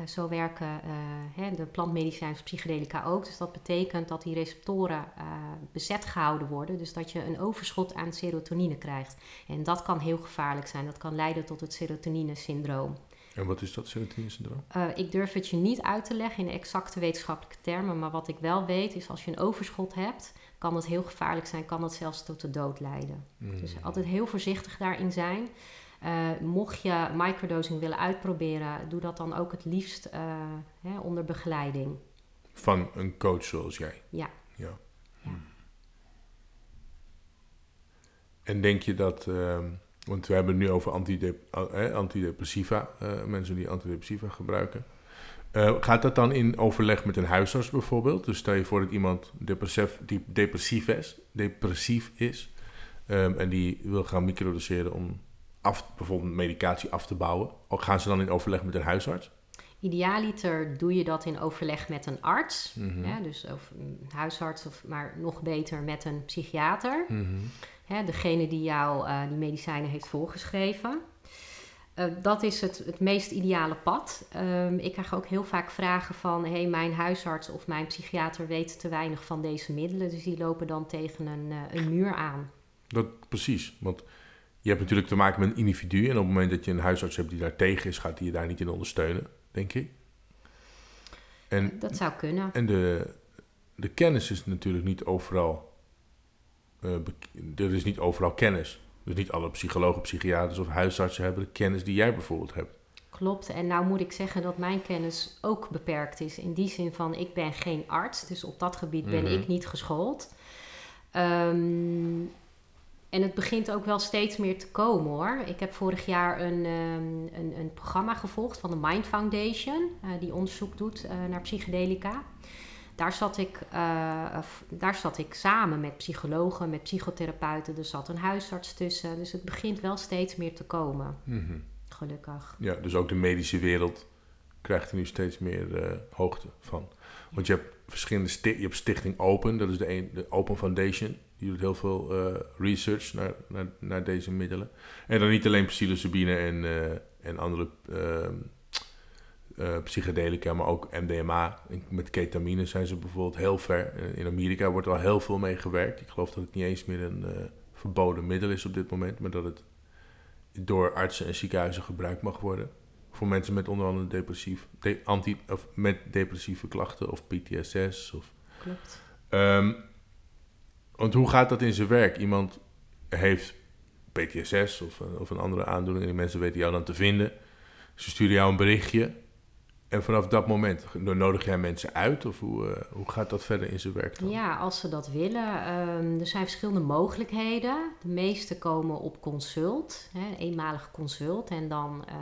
Uh, zo werken uh, hè, de plantmedicijnen psychedelica ook. Dus dat betekent dat die receptoren bezet gehouden worden. Dus dat je een overschot aan serotonine krijgt. En dat kan heel gevaarlijk zijn. Dat kan leiden tot het serotonine-syndroom. En wat is dat serotonine-syndroom? ik durf het je niet uit te leggen in exacte wetenschappelijke termen. Maar wat ik wel weet is als je een overschot hebt, kan het heel gevaarlijk zijn. Kan het zelfs tot de dood leiden. Mm. Dus altijd heel voorzichtig daarin zijn. Uh, mocht je microdosing willen uitproberen, doe dat dan ook het liefst uh, hè, onder begeleiding. Van een coach zoals jij? Ja. ja. ja. En denk je dat, uh, want we hebben het nu over antidep uh, antidepressiva, mensen die antidepressiva gebruiken. Gaat dat dan in overleg met een huisarts bijvoorbeeld? Dus stel je voor dat iemand depressief, die depressief is, depressief is um, en die wil gaan microdoseren om af, bijvoorbeeld medicatie af te bouwen. Ook gaan ze dan in overleg met een huisarts? Idealiter doe je dat in overleg met een arts. Mhm. hè, dus of een huisarts, of, maar nog beter met een psychiater. Mhm. Hè, degene die jou uh, die medicijnen heeft voorgeschreven. Uh, dat is het, het meest ideale pad. Um, ik krijg ook heel vaak vragen van... hey, mijn huisarts of mijn psychiater weet te weinig van deze middelen. Dus die lopen dan tegen een, uh, een muur aan. Dat precies, want je hebt natuurlijk te maken met een individu. En op het moment dat je een huisarts hebt die daar tegen is, gaat hij je daar niet in ondersteunen, denk ik. En, dat zou kunnen. En de, de kennis is natuurlijk niet overal. Uh, er is niet overal kennis. Dus niet alle psychologen, psychiaters of huisartsen hebben de kennis die jij bijvoorbeeld hebt. Klopt. En nou moet ik zeggen dat mijn kennis ook beperkt is. In die zin van, ik ben geen arts. Dus op dat gebied ben Mhm. ik niet geschoold. Um, en het begint ook wel steeds meer te komen hoor. Ik heb vorig jaar een, um, een, een, programma gevolgd van de Mind Foundation, uh, die onderzoek doet uh, naar psychedelica. Daar zat, ik, uh, daar zat ik samen met psychologen, met psychotherapeuten. Er zat een huisarts tussen. Dus het begint wel steeds meer te komen. Mm -hmm. Gelukkig. Ja, dus ook de medische wereld krijgt er nu steeds meer hoogte van. Want je hebt verschillende sti je hebt Stichting Open, dat is de, een, de Open Foundation. Die doet heel veel uh, research naar, naar, naar, deze middelen. En dan niet alleen psilocybine en, en andere uh, psychedelica, maar ook MDMA. Met ketamine zijn ze bijvoorbeeld heel ver. In Amerika wordt er al heel veel mee gewerkt. Ik geloof dat het niet eens meer een verboden middel is op dit moment, maar dat het door artsen en ziekenhuizen gebruikt mag worden. Voor mensen met onder andere depressief, de, anti, of met depressieve klachten of PTSS. Of, Klopt. Um, want hoe gaat dat in zijn werk? Iemand heeft PTSS of, of een andere aandoening en die mensen weten jou dan te vinden. Ze sturen jou een berichtje. En vanaf dat moment nodig jij mensen uit? Of hoe, uh, hoe gaat dat verder in zijn werk dan? Ja, als ze dat willen. Um, er zijn verschillende mogelijkheden. De meeste komen op consult, hè, eenmalig consult. En dan uh,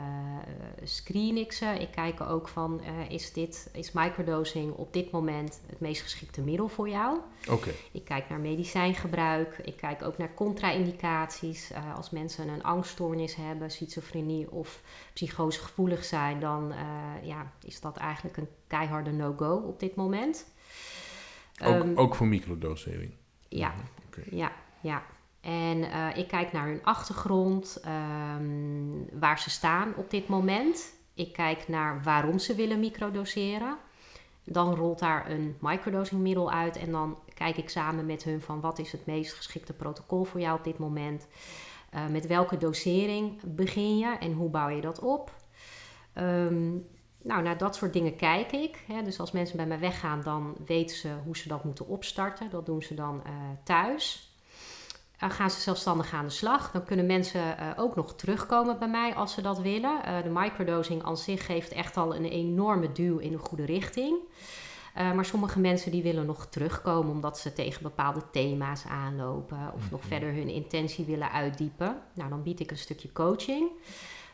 screen ik ze. Ik kijk ook van, uh, is, dit, is microdosing op dit moment het meest geschikte middel voor jou? Oké. Okay. Ik kijk naar medicijngebruik. Ik kijk ook naar contra-indicaties. als mensen een angststoornis hebben, schizofrenie of psychose gevoelig zijn, dan ja, is dat eigenlijk een keiharde no-go op dit moment. Ook, um, ook voor microdosering? Ja, okay. ja, ja. En uh, ik kijk naar hun achtergrond, um, waar ze staan op dit moment. Ik kijk naar waarom ze willen microdoseren. Dan rolt daar een microdosingmiddel uit en dan kijk ik samen met hun van wat is het meest geschikte protocol voor jou op dit moment. Uh, met welke dosering begin je en hoe bouw je dat op? Ehm, nou, naar dat soort dingen kijk ik. Hè. Dus als mensen bij mij weggaan, dan weten ze hoe ze dat moeten opstarten. Dat doen ze dan uh, thuis. Uh, gaan ze zelfstandig aan de slag. Dan kunnen mensen uh, ook nog terugkomen bij mij als ze dat willen. de microdosing aan zich geeft echt al een enorme duw in de goede richting. maar sommige mensen die willen nog terugkomen omdat ze tegen bepaalde thema's aanlopen of nog Mhm. verder hun intentie willen uitdiepen. Nou, dan bied ik een stukje coaching.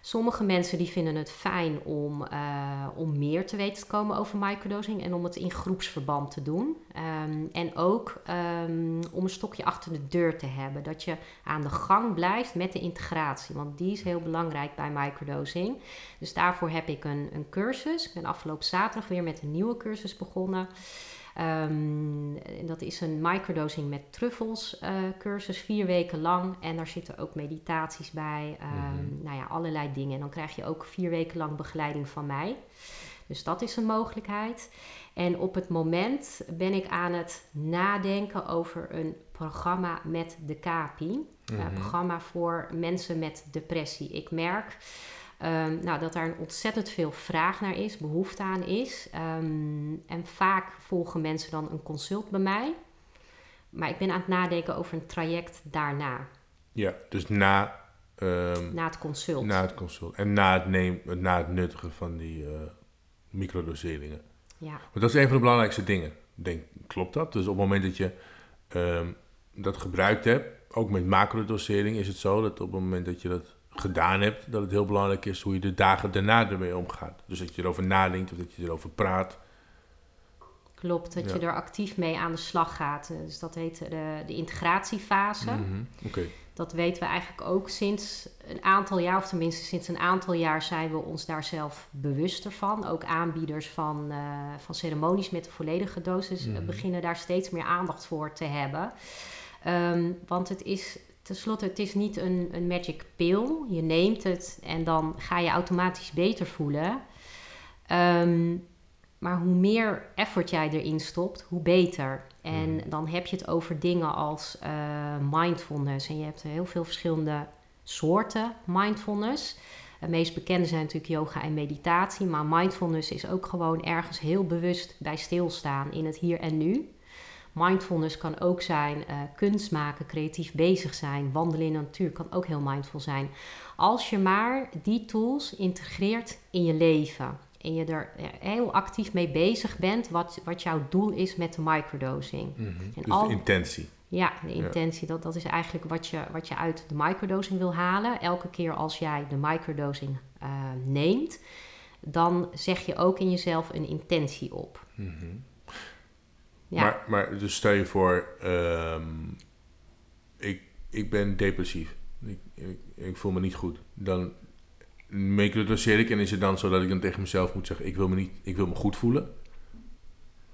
Sommige mensen die vinden het fijn om, uh, om meer te weten te komen over microdosing en om het in groepsverband te doen. Um, en ook um, om een stokje achter de deur te hebben. Dat je aan de gang blijft met de integratie. Want die is heel belangrijk bij microdosing. Dus daarvoor heb ik een, een cursus. Ik ben afgelopen zaterdag weer met een nieuwe cursus begonnen. Um, dat is een microdosing met truffels uh, cursus, vier weken lang. En daar zitten ook meditaties bij, um, mm-hmm. nou ja, allerlei dingen. En dan krijg je ook vier weken lang begeleiding van mij. Dus dat is een mogelijkheid. En op het moment ben ik aan het nadenken over een programma met de CAPI. Een uh, programma voor mensen met depressie. Ik merk Um, nou, dat daar een ontzettend veel vraag naar is, behoefte aan is. Um, en vaak volgen mensen dan een consult bij mij. Maar ik ben aan het nadenken over een traject daarna. Ja, dus na... Um, na het consult. Na het consult. En na het, neem, na het nuttigen van die uh, microdoseringen. Ja. Want dat is een van de belangrijkste dingen. Denk, klopt dat? Dus op het moment dat je dat gebruikt hebt, ook met macrodosering is het zo dat op het moment dat je dat gedaan hebt, dat het heel belangrijk is hoe je de dagen daarna ermee omgaat. Dus dat je erover nadenkt of dat je erover praat. Klopt, dat Ja. je er actief mee aan de slag gaat. Dus dat heet de, de integratiefase. Mhm. Dat weten we eigenlijk ook sinds een aantal jaar, of tenminste sinds een aantal jaar zijn we ons daar zelf bewuster van. Ook aanbieders van, eh, van ceremonies met de volledige dosis eh, Mhm. beginnen daar steeds meer aandacht voor te hebben. Ehm, want het is tenslotte, het is niet een, een magic pill. Je neemt het en dan ga je automatisch beter voelen. Ehm, maar hoe meer effort jij erin stopt, hoe beter. En Mhm. dan heb je het over dingen als eh, mindfulness. En je hebt heel veel verschillende soorten mindfulness. De meest bekende zijn natuurlijk yoga en meditatie. Maar mindfulness is ook gewoon ergens heel bewust bij stilstaan in het hier en nu. Mindfulness kan ook zijn eh, kunst maken, creatief bezig zijn, wandelen in de natuur kan ook heel mindful zijn. Als je maar die tools integreert in je leven en je er heel actief mee bezig bent, wat, wat jouw doel is met de microdosing. Mhm. En Dus al- de intentie. Ja, de intentie, dat, dat is eigenlijk wat je, wat je uit de microdosing wil halen. Elke keer als jij de microdosing eh, neemt, dan zeg je ook in jezelf een intentie op. Mhm. Ja. Maar, maar dus stel je voor, ehm, ik, ik ben depressief. Ik, ik, ik voel me niet goed. Dan microdoseer ik en is het dan zo dat ik dan tegen mezelf moet zeggen, ik wil me, niet, ik wil me goed voelen?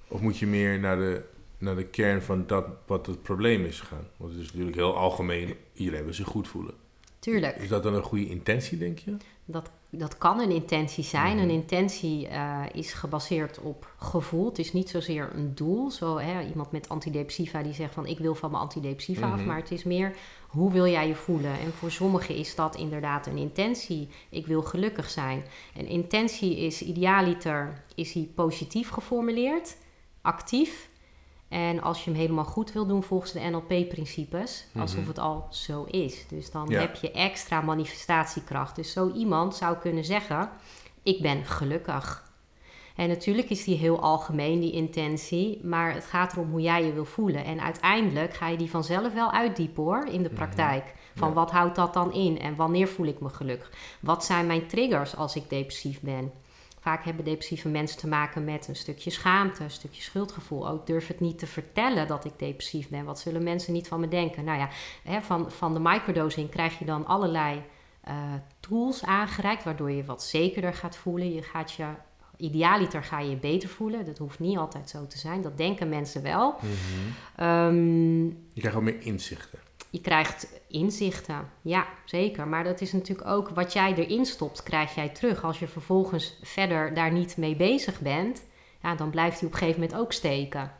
Of moet je meer naar de, naar de kern van dat wat het probleem is gaan? Want het is natuurlijk heel algemeen, iedereen wil zich goed voelen. Tuurlijk. Is dat dan een goede intentie, denk je? Dat, dat kan een intentie zijn. Mhm. Een intentie eh, is gebaseerd op gevoel. Het is niet zozeer een doel. Zo hè, iemand met antidepressiva die zegt van ik wil van mijn antidepressiva af. Mhm. Maar het is meer hoe wil jij je voelen. En voor sommigen is dat inderdaad een intentie. Ik wil gelukkig zijn. Een intentie is idealiter is hij positief geformuleerd, actief. En als je hem helemaal goed wil doen volgens de NLP-principes, alsof Mhm. het al zo is. Dus dan Ja. heb je extra manifestatiekracht. Dus zo iemand zou kunnen zeggen: Ik ben gelukkig. En natuurlijk is die heel algemeen, die intentie, maar het gaat erom hoe jij je wil voelen. En uiteindelijk ga je die vanzelf wel uitdiepen hoor, in de praktijk. Van Ja. wat houdt dat dan in en wanneer voel ik me gelukkig? Wat zijn mijn triggers als ik depressief ben? Vaak hebben depressieve mensen te maken met een stukje schaamte, een stukje schuldgevoel. Ook durf het niet te vertellen dat ik depressief ben. Wat zullen mensen niet van me denken? Nou ja, hè, van, van de microdosing krijg je dan allerlei eh, tools aangereikt, waardoor je wat zekerder gaat voelen. Je gaat je, idealiter ga je je beter voelen. Dat hoeft niet altijd zo te zijn. Dat denken mensen wel. Ehm, Je krijgt ook meer inzichten. Je krijgt inzichten, ja, zeker. Maar dat is natuurlijk ook wat jij erin stopt, krijg jij terug. Als je vervolgens verder daar niet mee bezig bent, ja, dan blijft hij op een gegeven moment ook steken.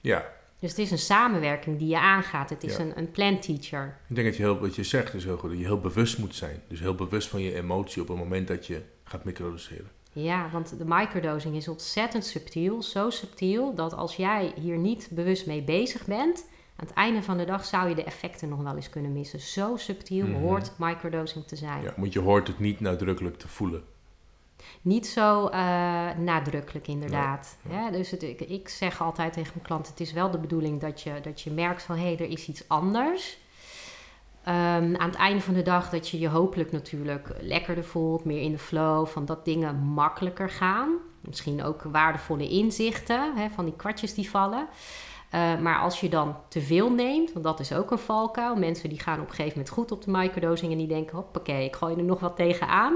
Ja, Dus het is een samenwerking die je aangaat. Het is Ja. een, een plan teacher. ik denk dat je heel, wat je zegt is heel goed. Dat je heel bewust moet zijn. Dus heel bewust van je emotie op het moment dat je gaat microdoseren. Ja, want de microdosing is ontzettend subtiel. Zo subtiel dat als jij hier niet bewust mee bezig bent, aan het einde van de dag zou je de effecten nog wel eens kunnen missen. Zo subtiel Mhm. hoort microdosing te zijn. Ja, want je hoort het niet nadrukkelijk te voelen. Niet zo eh, nadrukkelijk, inderdaad. Ja, dus het, ik, ik zeg altijd tegen mijn klanten: het is wel de bedoeling dat je, dat je merkt van hé, hey, er is iets anders. Ehm, aan het einde van de dag dat je je hopelijk natuurlijk lekkerder voelt, meer in de flow, van dat dingen makkelijker gaan. Misschien ook waardevolle inzichten hè, van die kwartjes die vallen. Eh, maar als je dan te veel neemt, want dat is ook een valkuil. Mensen die gaan op een gegeven moment goed op de microdosing en die denken, hoppakee, ik gooi er nog wat tegenaan.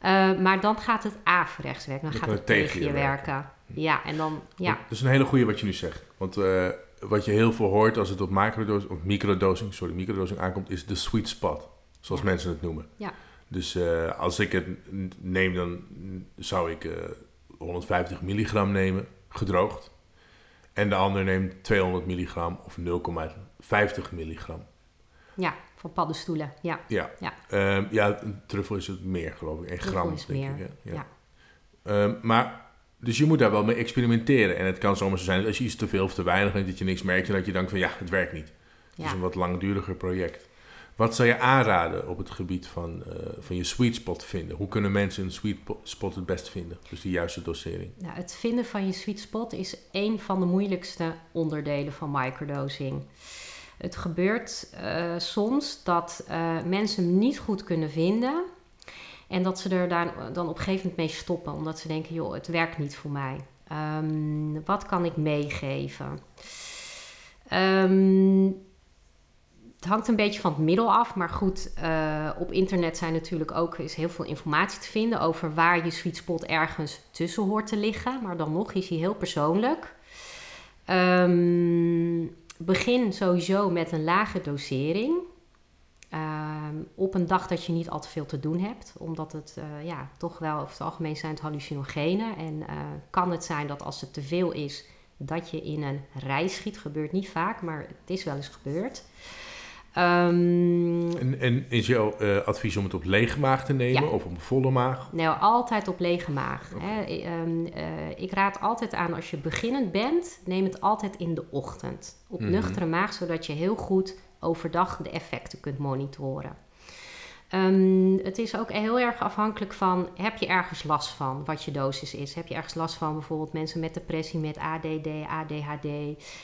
Eh maar dan gaat het averechts werken, dan Dan gaat het tegen je werken. Ja, en dan, ja, Dat is een hele goede wat je nu zegt. Want eh, wat je heel veel hoort als het op microdosing, of microdosing, sorry, microdosing aankomt, is de sweet spot. Zoals Ja. mensen het noemen. Ja. Dus als ik het neem, dan zou ik eh, 150 milligram nemen, gedroogd. En de ander neemt 200 milligram of 0,50 milligram. ja, van paddenstoelen, ja. Ja. Ja. Ehm, ja, een truffel is het meer, geloof ik. 1 Truffel gram, is denk meer, ik. hè? ja. Ehm, maar, dus je moet daar wel mee experimenteren. En het kan zomaar zo zijn dat als je iets te veel of te weinig neemt, dat je niks merkt en dat je denkt van ja, het werkt niet. Het is Ja. een wat langduriger project. Wat zou je aanraden op het gebied van, eh, van je sweet spot vinden? Hoe kunnen mensen een sweet po- spot het best vinden? Dus de juiste dosering. Nou, het vinden van je sweet spot is een van de moeilijkste onderdelen van microdosing. Het gebeurt eh, soms dat eh, mensen hem niet goed kunnen vinden. En dat ze er daar dan op een gegeven moment mee stoppen. Omdat ze denken, joh, het werkt niet voor mij. Ehm, wat kan ik meegeven? Ehm, het hangt een beetje van het middel af. Maar goed, eh, op internet zijn natuurlijk ook is heel veel informatie te vinden over waar je sweet spot ergens tussen hoort te liggen. Maar dan nog is hij heel persoonlijk. Ehm, begin sowieso met een lage dosering. Ehm, op een dag dat je niet al te veel te doen hebt. Omdat het eh, ja, toch wel over het algemeen zijn het hallucinogenen. En eh, kan het zijn dat als het te veel is, dat je in een rij schiet. Gebeurt niet vaak, maar het is wel eens gebeurd. Ehm, En, en is jouw eh, advies om het op lege maag te nemen Ja. of op volle maag? Nou, altijd op lege maag. Hè. Ehm, eh, ik raad altijd aan als je beginnend bent, neem het altijd in de ochtend. Op Mhm. nuchtere maag, zodat je heel goed overdag de effecten kunt monitoren. Ehm, het is ook heel erg afhankelijk van, heb je ergens last van wat je dosis is? Heb je ergens last van bijvoorbeeld mensen met depressie, met ADD, ADHD,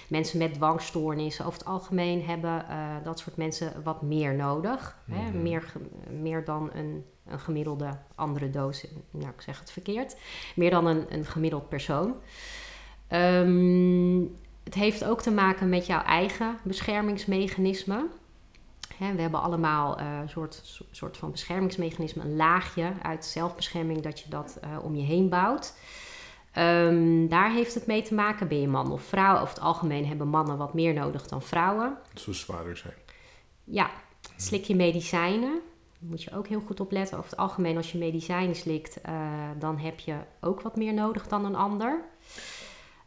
mensen met dwangstoornissen? Over het algemeen hebben eh, dat soort mensen wat meer nodig. Hè? Mhm. Meer, meer dan een, een gemiddelde andere dosis. Nou, ik zeg het verkeerd. Meer dan een, een gemiddeld persoon. Ehm, het heeft ook te maken met jouw eigen beschermingsmechanisme. We hebben allemaal eh, een soort, soort van beschermingsmechanisme, een laagje uit zelfbescherming dat je dat eh, om je heen bouwt. Ehm, daar heeft het mee te maken. Ben je man of vrouw? Over het algemeen hebben mannen wat meer nodig dan vrouwen. Het zou zwaarder zijn. Ja, slik je medicijnen. Daar moet je ook heel goed op letten. Over het algemeen, als je medicijnen slikt, eh, dan heb je ook wat meer nodig dan een ander.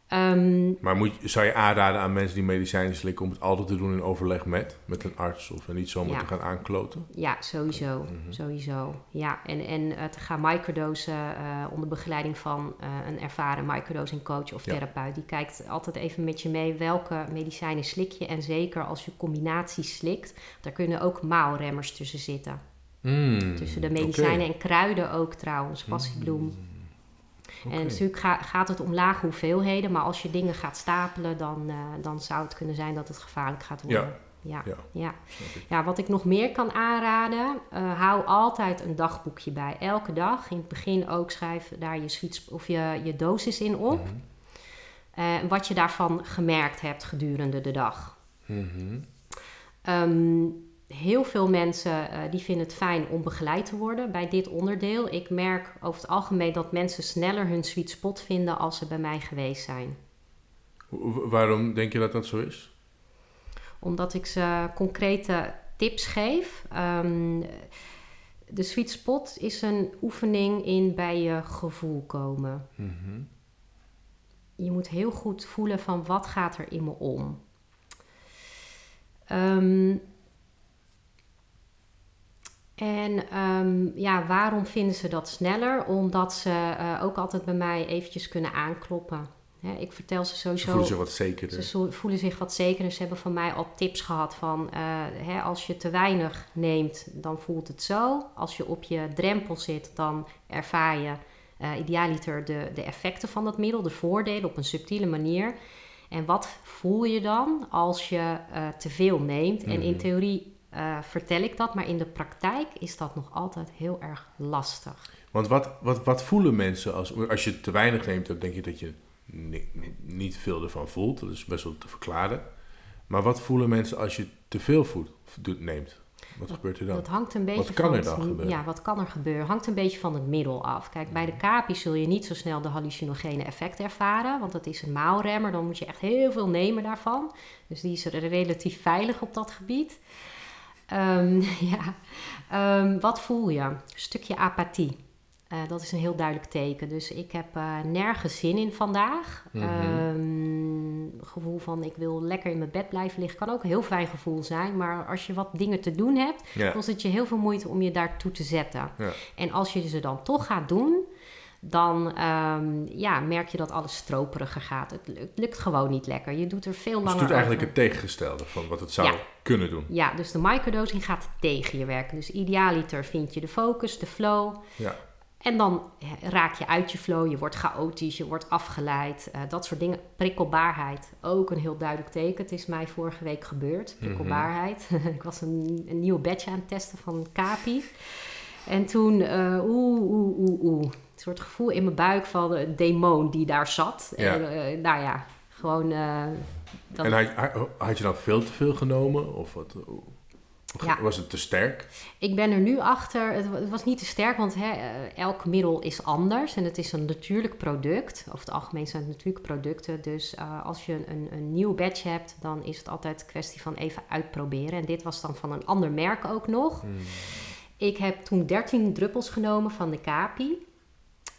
Ehm, Maar moet, zou je aanraden aan mensen die medicijnen slikken om het altijd te doen in overleg met, met een arts of niet zomaar Ja. te gaan aankloten? Ja, sowieso. Mhm. Sowieso. Ja, en, en eh, te gaan microdosen eh, onder begeleiding van eh, een ervaren microdosing coach of Ja. therapeut. Die kijkt altijd even met je mee welke medicijnen slik je. En zeker als je combinaties slikt, daar kunnen ook maalremmers tussen zitten. Mm, Tussen de medicijnen en kruiden ook trouwens, passiebloem. En natuurlijk ga- gaat het om lage hoeveelheden, maar als je dingen gaat stapelen, dan, eh, dan zou het kunnen zijn dat het gevaarlijk gaat worden. Ja. Ja. Ja. Ja. Wat ik nog meer kan aanraden, eh, hou altijd een dagboekje bij. Elke dag. In het begin ook schrijf daar je, sweet, of je, je dosis in op. Mhm. Eh, wat je daarvan gemerkt hebt gedurende de dag. Ehm, heel veel mensen eh, die vinden het fijn om begeleid te worden bij dit onderdeel. Ik merk over het algemeen dat mensen sneller hun sweet spot vinden als ze bij mij geweest zijn. Wa- Waarom denk je dat dat zo is? Omdat ik ze concrete tips geef. Ehm, de sweet spot is een oefening in bij je gevoel komen. Mhm. je moet heel goed voelen van wat gaat er in me om. Ehm, en ehm, ja, waarom vinden ze dat sneller? Omdat ze eh, ook altijd bij mij eventjes kunnen aankloppen. Hè, ik vertel ze sowieso. Voelen ze wat zekerder. Ze voelen zich wat zekerder. Ze hebben van mij al tips gehad van eh, hè, als je te weinig neemt, dan voelt het zo. Als je op je drempel zit, dan ervaar je eh idealiter de, de effecten van dat middel, de voordelen op een subtiele manier. En wat voel je dan als je te veel neemt? En in Mhm. theorie eh, vertel ik dat, maar in de praktijk is dat nog altijd heel erg lastig. Want wat, wat, wat voelen mensen als, als je te weinig neemt, dan denk je dat je ni- ni- niet veel ervan voelt. Dat is best wel te verklaren. Maar wat voelen mensen als je te veel voelt, doet- neemt? Wat gebeurt er dan? Dat hangt een beetje Wat kan van er het- gebeuren? Ja, wat kan er gebeuren? Hangt een beetje van het middel af. Kijk, bij de capi zul je niet zo snel de hallucinogene effect ervaren, want dat is een maalremmer. Dan moet je echt heel veel nemen daarvan. Dus die is er relatief veilig op dat gebied. Ehm, ja. Ehm, wat voel je? Een stukje apathie. Eh, dat is een heel duidelijk teken. Dus ik heb eh, nergens zin in vandaag. Ehm, gevoel van ik wil lekker in mijn bed blijven liggen. Kan ook een heel fijn gevoel zijn. Maar als je wat dingen te doen hebt, kost het je heel veel moeite om je daartoe te zetten. En als je ze dan toch gaat doen, dan ehm, ja, merk je dat alles stroperiger gaat. Het, lu- het lukt gewoon niet lekker. Je doet er veel Dus langer het doet eigenlijk over. het tegengestelde van wat het zou Ja. kunnen doen. Ja, dus de microdosing gaat tegen je werken. Dus idealiter vind je de focus, de flow. Ja. En dan eh, raak je uit je flow, je wordt chaotisch, je wordt afgeleid. eh, dat soort dingen. Prikkelbaarheid, ook een heel duidelijk teken. Het is mij vorige week gebeurd, prikkelbaarheid. ik was een, een nieuw badge aan het testen van Capi. En toen, eh, oeh, oeh, oeh, oeh. Een soort gevoel in mijn buik van een demon die daar zat. Ja. En, eh, nou ja, gewoon... eh, dat- En had, had je dan veel te veel genomen? Of wat, Ja. was het te sterk? Ik ben er nu achter. Het, wa- het was niet te sterk, want hè, eh, elk middel is anders. En het is een natuurlijk product. Over het algemeen zijn het natuurlijke producten. Dus als je een, een nieuw badge hebt, dan is het altijd kwestie van even uitproberen. En dit was dan van een ander merk ook nog. Ik heb toen 13 druppels genomen van de Capi.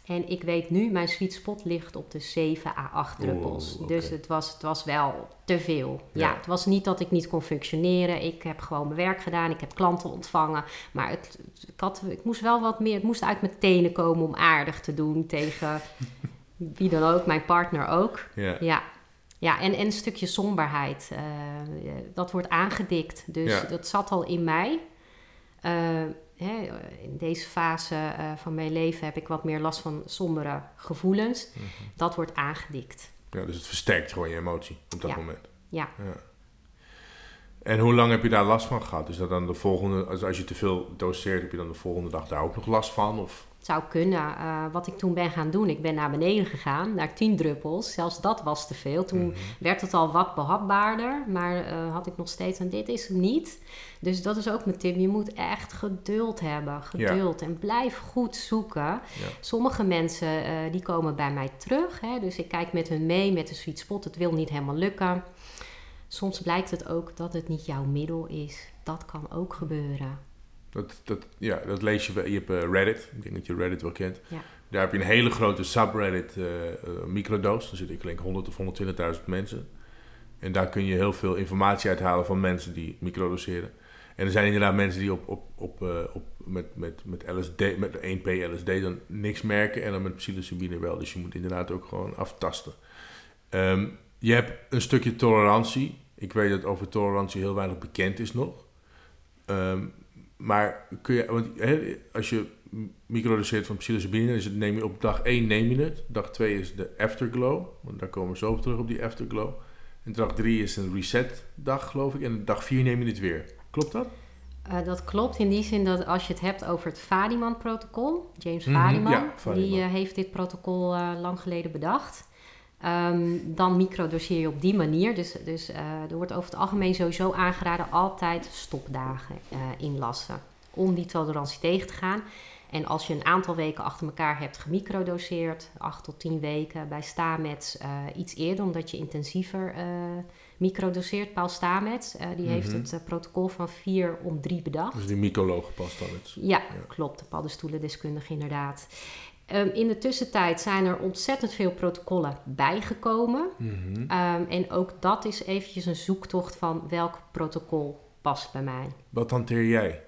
En ik weet nu, mijn sweet spot ligt op de 7 à 8 druppels. Dus het was, het was wel te veel. Ja. Ja. het was niet dat ik niet kon functioneren. Ik heb gewoon mijn werk gedaan. Ik heb klanten ontvangen. Maar het, ik, had, ik moest wel wat meer... Het moest uit mijn tenen komen om aardig te doen tegen wie dan ook. Mijn partner ook. Ja. Ja, ja en, en een stukje somberheid. eh, dat wordt aangedikt. Dus Ja. dat zat al in mij. Eh, hè, in deze fase eh, van mijn leven heb ik wat meer last van sombere gevoelens. Mhm. Dat wordt aangedikt. ja, dus het versterkt gewoon je emotie op dat Ja. moment. Ja. En hoe lang heb je daar last van gehad? Is dat dan de volgende, als, als je te veel doseert, heb je dan de volgende dag daar ook nog last van? Of? Zou kunnen. Eh, wat ik toen ben gaan doen, ik ben naar beneden gegaan, naar 10 druppels. Zelfs dat was te veel. Toen werd het al wat behapbaarder, maar eh, had ik nog steeds, en dit is hem niet. Dus dat is ook mijn tip. Je moet echt geduld hebben. Geduld. En blijf goed zoeken. Sommige mensen eh, die komen bij mij terug. Hè, dus ik kijk met hun mee met de sweet spot. Het wil niet helemaal lukken. Soms blijkt het ook dat het niet jouw middel is. Dat kan ook gebeuren. Dat, dat, ja, dat lees je wel. Je hebt eh, Reddit, ik denk dat je Reddit wel kent. Ja. Daar heb je een hele grote subreddit, eh, microdose. Daar zitten ik denk 100 of 120.000 mensen. En daar kun je heel veel informatie uithalen van mensen die microdoseren. En er zijn inderdaad mensen die op, op, op, op, met, met, met, LSD, met 1P LSD dan niks merken en dan met psilocybine wel. Dus je moet inderdaad ook gewoon aftasten. Ehm, je hebt een stukje tolerantie. Ik weet dat over tolerantie heel weinig bekend is nog. Ehm, maar kun je, want hè, als je microdoseert van psilocybine, is het, neem je op dag 1 neem je het. Dag 2 is de afterglow, want daar komen we zo op terug op die afterglow. En dag 3 is een reset dag, geloof ik. En dag 4 neem je het weer. Klopt dat? Eh, dat klopt in die zin dat als je het hebt over het Fadiman-protocol, James Mhm, Fadiman, ja, Fadiman. die eh, heeft dit protocol eh, lang geleden bedacht. Ehm, dan microdoseer je op die manier. Dus, dus eh, er wordt over het algemeen sowieso aangeraden altijd stopdagen eh, inlassen. Om die tolerantie tegen te gaan. En als je een aantal weken achter elkaar hebt gemicrodoseerd, 8 tot 10 weken bij Stamets, eh, iets eerder, omdat je intensiever microdoseert. Paul Stamets, die heeft Mhm. het protocol van 4 om 3 bedacht. Dus die mycoloog past dan het. Ja, klopt. De paddenstoelendeskundige inderdaad. Ehm, in de tussentijd zijn er ontzettend veel protocollen bijgekomen. Mhm. Ehm, en ook dat is eventjes een zoektocht van welk protocol past bij mij. Wat hanteer jij?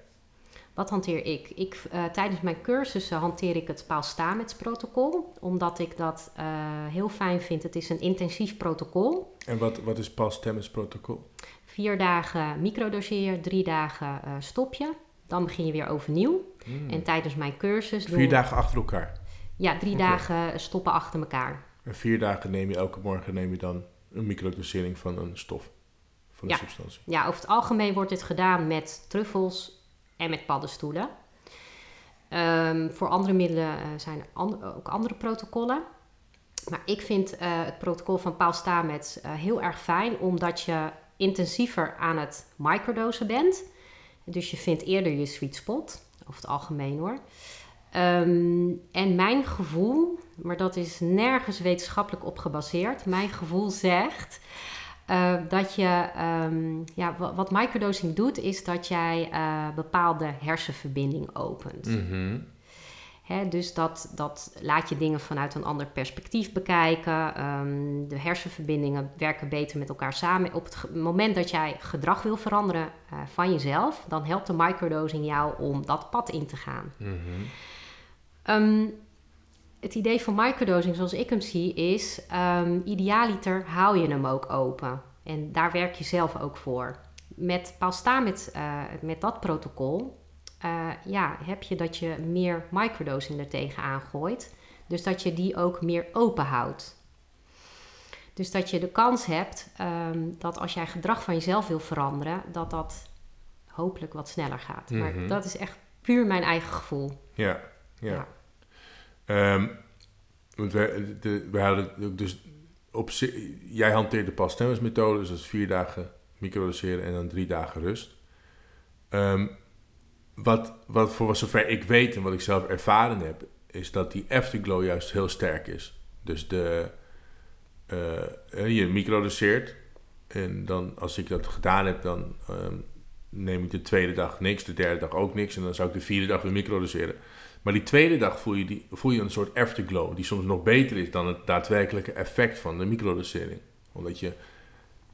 Wat hanteer ik? ik eh, tijdens mijn cursussen hanteer ik het Paul Stamets protocol, omdat ik dat eh, heel fijn vind. Het is een intensief protocol. En wat, wat is pas Temmens protocol? Vier dagen microdoseer, drie dagen eh, stop je. Dan begin je weer overnieuw. En tijdens mijn cursus... Hmm. Vier dagen achter elkaar. Ja, drie dagen stoppen achter elkaar. En vier dagen neem je elke morgen neem je dan een microdosering van een stof. Van een Ja. substantie. Ja, over het algemeen wordt dit gedaan met truffels en met paddenstoelen. Ehm, voor andere middelen eh, zijn er an- ook andere protocollen. Maar ik vind eh, het protocol van Paul Stamets eh, heel erg fijn, omdat je intensiever aan het microdosen bent. Dus je vindt eerder je sweet spot, over het algemeen hoor. Ehm, en mijn gevoel, maar dat is nergens wetenschappelijk op gebaseerd, mijn gevoel zegt eh, dat je, ehm, ja, wa- wat microdosing doet, is dat jij eh, bepaalde hersenverbinding opent. Mhm. Hè, dus dat, dat laat je dingen vanuit een ander perspectief bekijken. Ehm, de hersenverbindingen werken beter met elkaar samen. Op het moment dat jij gedrag wil veranderen eh, van jezelf, dan helpt de microdosing jou om dat pad in te gaan. Mhm. Ehm, het idee van microdosing, zoals ik hem zie, is ehm, idealiter hou je hem ook open. En daar werk je zelf ook voor. Met Palsta, met, eh, met dat protocol, eh, ja, heb je dat je meer microdosing er tegenaan gooit. Dus dat je die ook meer open houdt. Dus dat je de kans hebt ehm, dat als jij gedrag van jezelf wil veranderen, dat dat hopelijk wat sneller gaat. Mhm. Maar dat is echt puur mijn eigen gevoel. Ja, ja. Ja. Ehm, want we, de, we hadden dus op jij hanteert de Paul Stemmers methode, dus dat is vier dagen microdoseren en dan drie dagen rust. Ehm, wat, wat voor zover ik weet en wat ik zelf ervaren heb, is dat die afterglow juist heel sterk is. Dus de, eh, je microdoseert en dan als ik dat gedaan heb, dan ehm, neem ik de tweede dag niks, de derde dag ook niks en dan zou ik de vierde dag weer microdoseren. Maar die tweede dag voel je, die, voel je een soort afterglow, die soms nog beter is dan het daadwerkelijke effect van de microdosering. Omdat je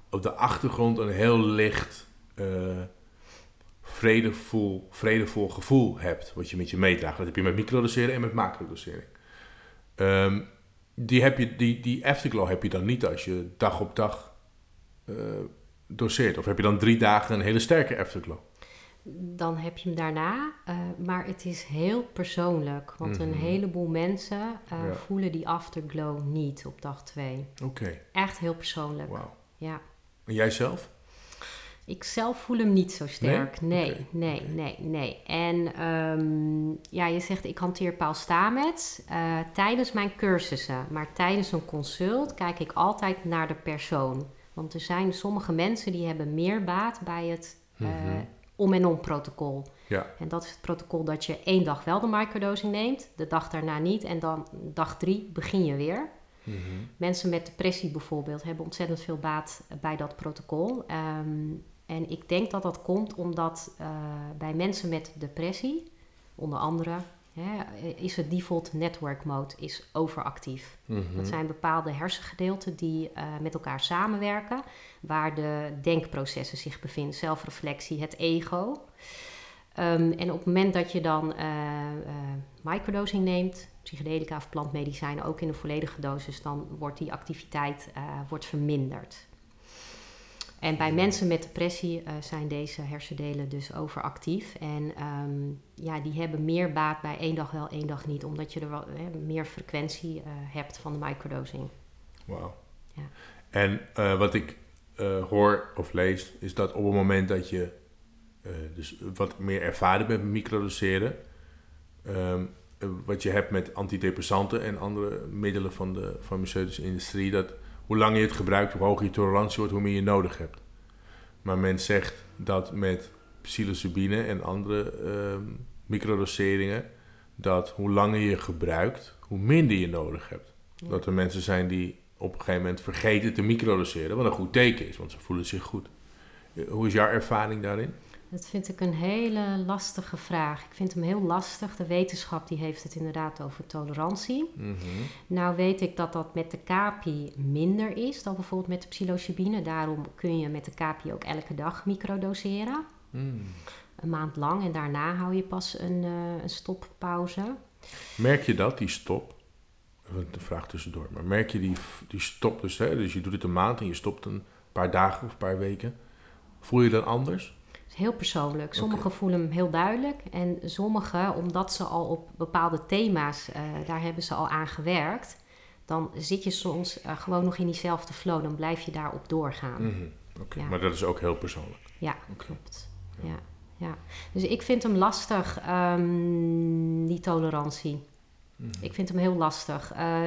op de achtergrond een heel licht, eh, vredevol, vredevol gevoel hebt, wat je met je meedraagt. Dat heb je met microdoseren en met macrodosering. Ehm, die, heb je, die, die afterglow heb je dan niet als je dag op dag eh, doseert. Of heb je dan drie dagen een hele sterke afterglow? Dan heb je hem daarna. eh, maar het is heel persoonlijk. Want een Mhm. heleboel mensen eh, Ja. voelen die afterglow niet op dag 2. Oké, Echt heel persoonlijk. wauw. Ja. En jij zelf? Ik zelf voel hem niet zo sterk. Nee, nee, nee, nee. En ehm, ja, je zegt ik hanteer Paul Stamets eh, tijdens mijn cursussen. Maar tijdens een consult kijk ik altijd naar de persoon. Want er zijn sommige mensen die hebben meer baat bij het Mhm. Om- en om-protocol. Ja. En dat is het protocol dat je één dag wel de microdosing neemt, de dag daarna niet en dan dag drie begin je weer. Mhm. Mensen met depressie bijvoorbeeld hebben ontzettend veel baat bij dat protocol. Ehm, en ik denk dat dat komt omdat eh, bij mensen met depressie, onder andere, hè, is het default network mode is overactief. Mhm. Dat zijn bepaalde hersengedeelten die eh, met elkaar samenwerken, waar de denkprocessen zich bevinden, zelfreflectie, het ego. Ehm, en op het moment dat je dan eh, eh, microdosing neemt, psychedelica of plantmedicijnen, ook in een volledige dosis, dan wordt die activiteit eh, wordt verminderd. En bij mensen met depressie eh, zijn deze hersendelen dus overactief. En ehm, ja, die hebben meer baat bij één dag wel, één dag niet. Omdat je er wel, hè, meer frequentie eh, hebt van de microdosing. Wauw. Ja. En eh, wat ik hoor of lees, is dat op het moment dat je dus wat meer ervaren bent met microdoseren, ehm, eh, wat je hebt met antidepressanten en andere middelen van de farmaceutische industrie, dat hoe langer je het gebruikt, hoe hoger je tolerantie wordt, hoe meer je nodig hebt. Maar men zegt dat met psilocybine en andere ehm, microdoseringen, dat hoe langer je gebruikt, hoe minder je nodig hebt. Dat er mensen zijn die op een gegeven moment vergeten te microdoseren, wat een goed teken is, want ze voelen zich goed. Eh, Hoe is jouw ervaring daarin? Dat vind ik een hele lastige vraag. Ik vind hem heel lastig. De wetenschap die heeft het inderdaad over tolerantie. Mhm. Nou weet ik dat dat met de capi minder is dan bijvoorbeeld met de psilocybine. Daarom kun je met de capi ook elke dag microdoseren. Mm. Een maand lang en daarna hou je pas een, eh, een stoppauze. Merk je dat, die stop? Een vraag tussendoor. Maar merk je die, die stop dus, hè? Dus je doet het een maand en je stopt een paar dagen of een paar weken. Voel je dat anders? Is heel persoonlijk. Sommigen voelen hem heel duidelijk. En sommigen, omdat ze al op bepaalde thema's, eh, daar hebben ze al aan gewerkt. Dan zit je soms eh, gewoon nog in diezelfde flow. Dan blijf je daarop doorgaan. Mhm. Oké, Ja. maar dat is ook heel persoonlijk. Ja, Oké. klopt. Ja, ja. Dus ik vind hem lastig, ehm, die tolerantie. Mhm. Ik vind hem heel lastig. Eh,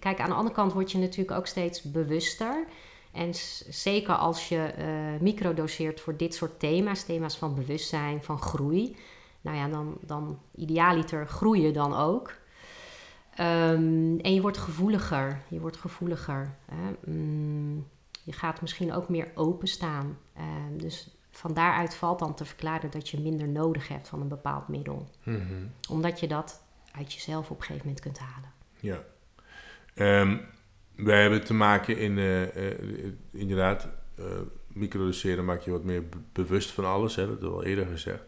kijk, aan de andere kant word je natuurlijk ook steeds bewuster. En zeker als je eh microdoseert voor dit soort thema's, thema's van bewustzijn, van groei. Nou ja, dan, dan idealiter groei je dan ook. Ehm, en je wordt gevoeliger. Je wordt gevoeliger. Hè? Mm, je gaat misschien ook meer openstaan. Ehm dus van daaruit valt dan te verklaren dat je minder nodig hebt van een bepaald middel. Mhm. Omdat je dat uit jezelf op een gegeven moment kunt halen. Ja. Ehm wij hebben te maken in, eh, eh, inderdaad, eh microdoseren maak je wat meer be- bewust van alles, hè, dat hebben we al eerder gezegd.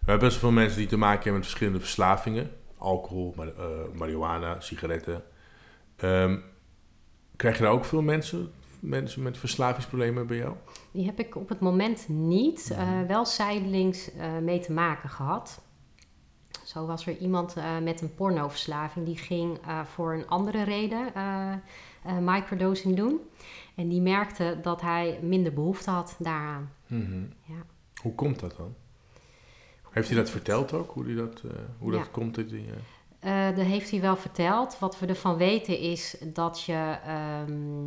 We hebben best wel veel mensen die te maken hebben met verschillende verslavingen. Alcohol, mar- marihuana, sigaretten. Ehm, krijg je daar ook veel mensen, mensen met verslavingsproblemen bij jou? Die heb ik op het moment niet, eh, wel zijdelings mee te maken gehad. Zo was er iemand met een pornoverslaving die ging voor een andere reden microdosing doen. En die merkte dat hij minder behoefte had daaraan. Mhm. Ja. Hoe komt dat dan? Heeft hij dat verteld ook, hoe, die dat, eh, hoe Ja. dat komt? Dat die, eh, Eh, dat heeft hij wel verteld. Wat we ervan weten is dat je, ehm,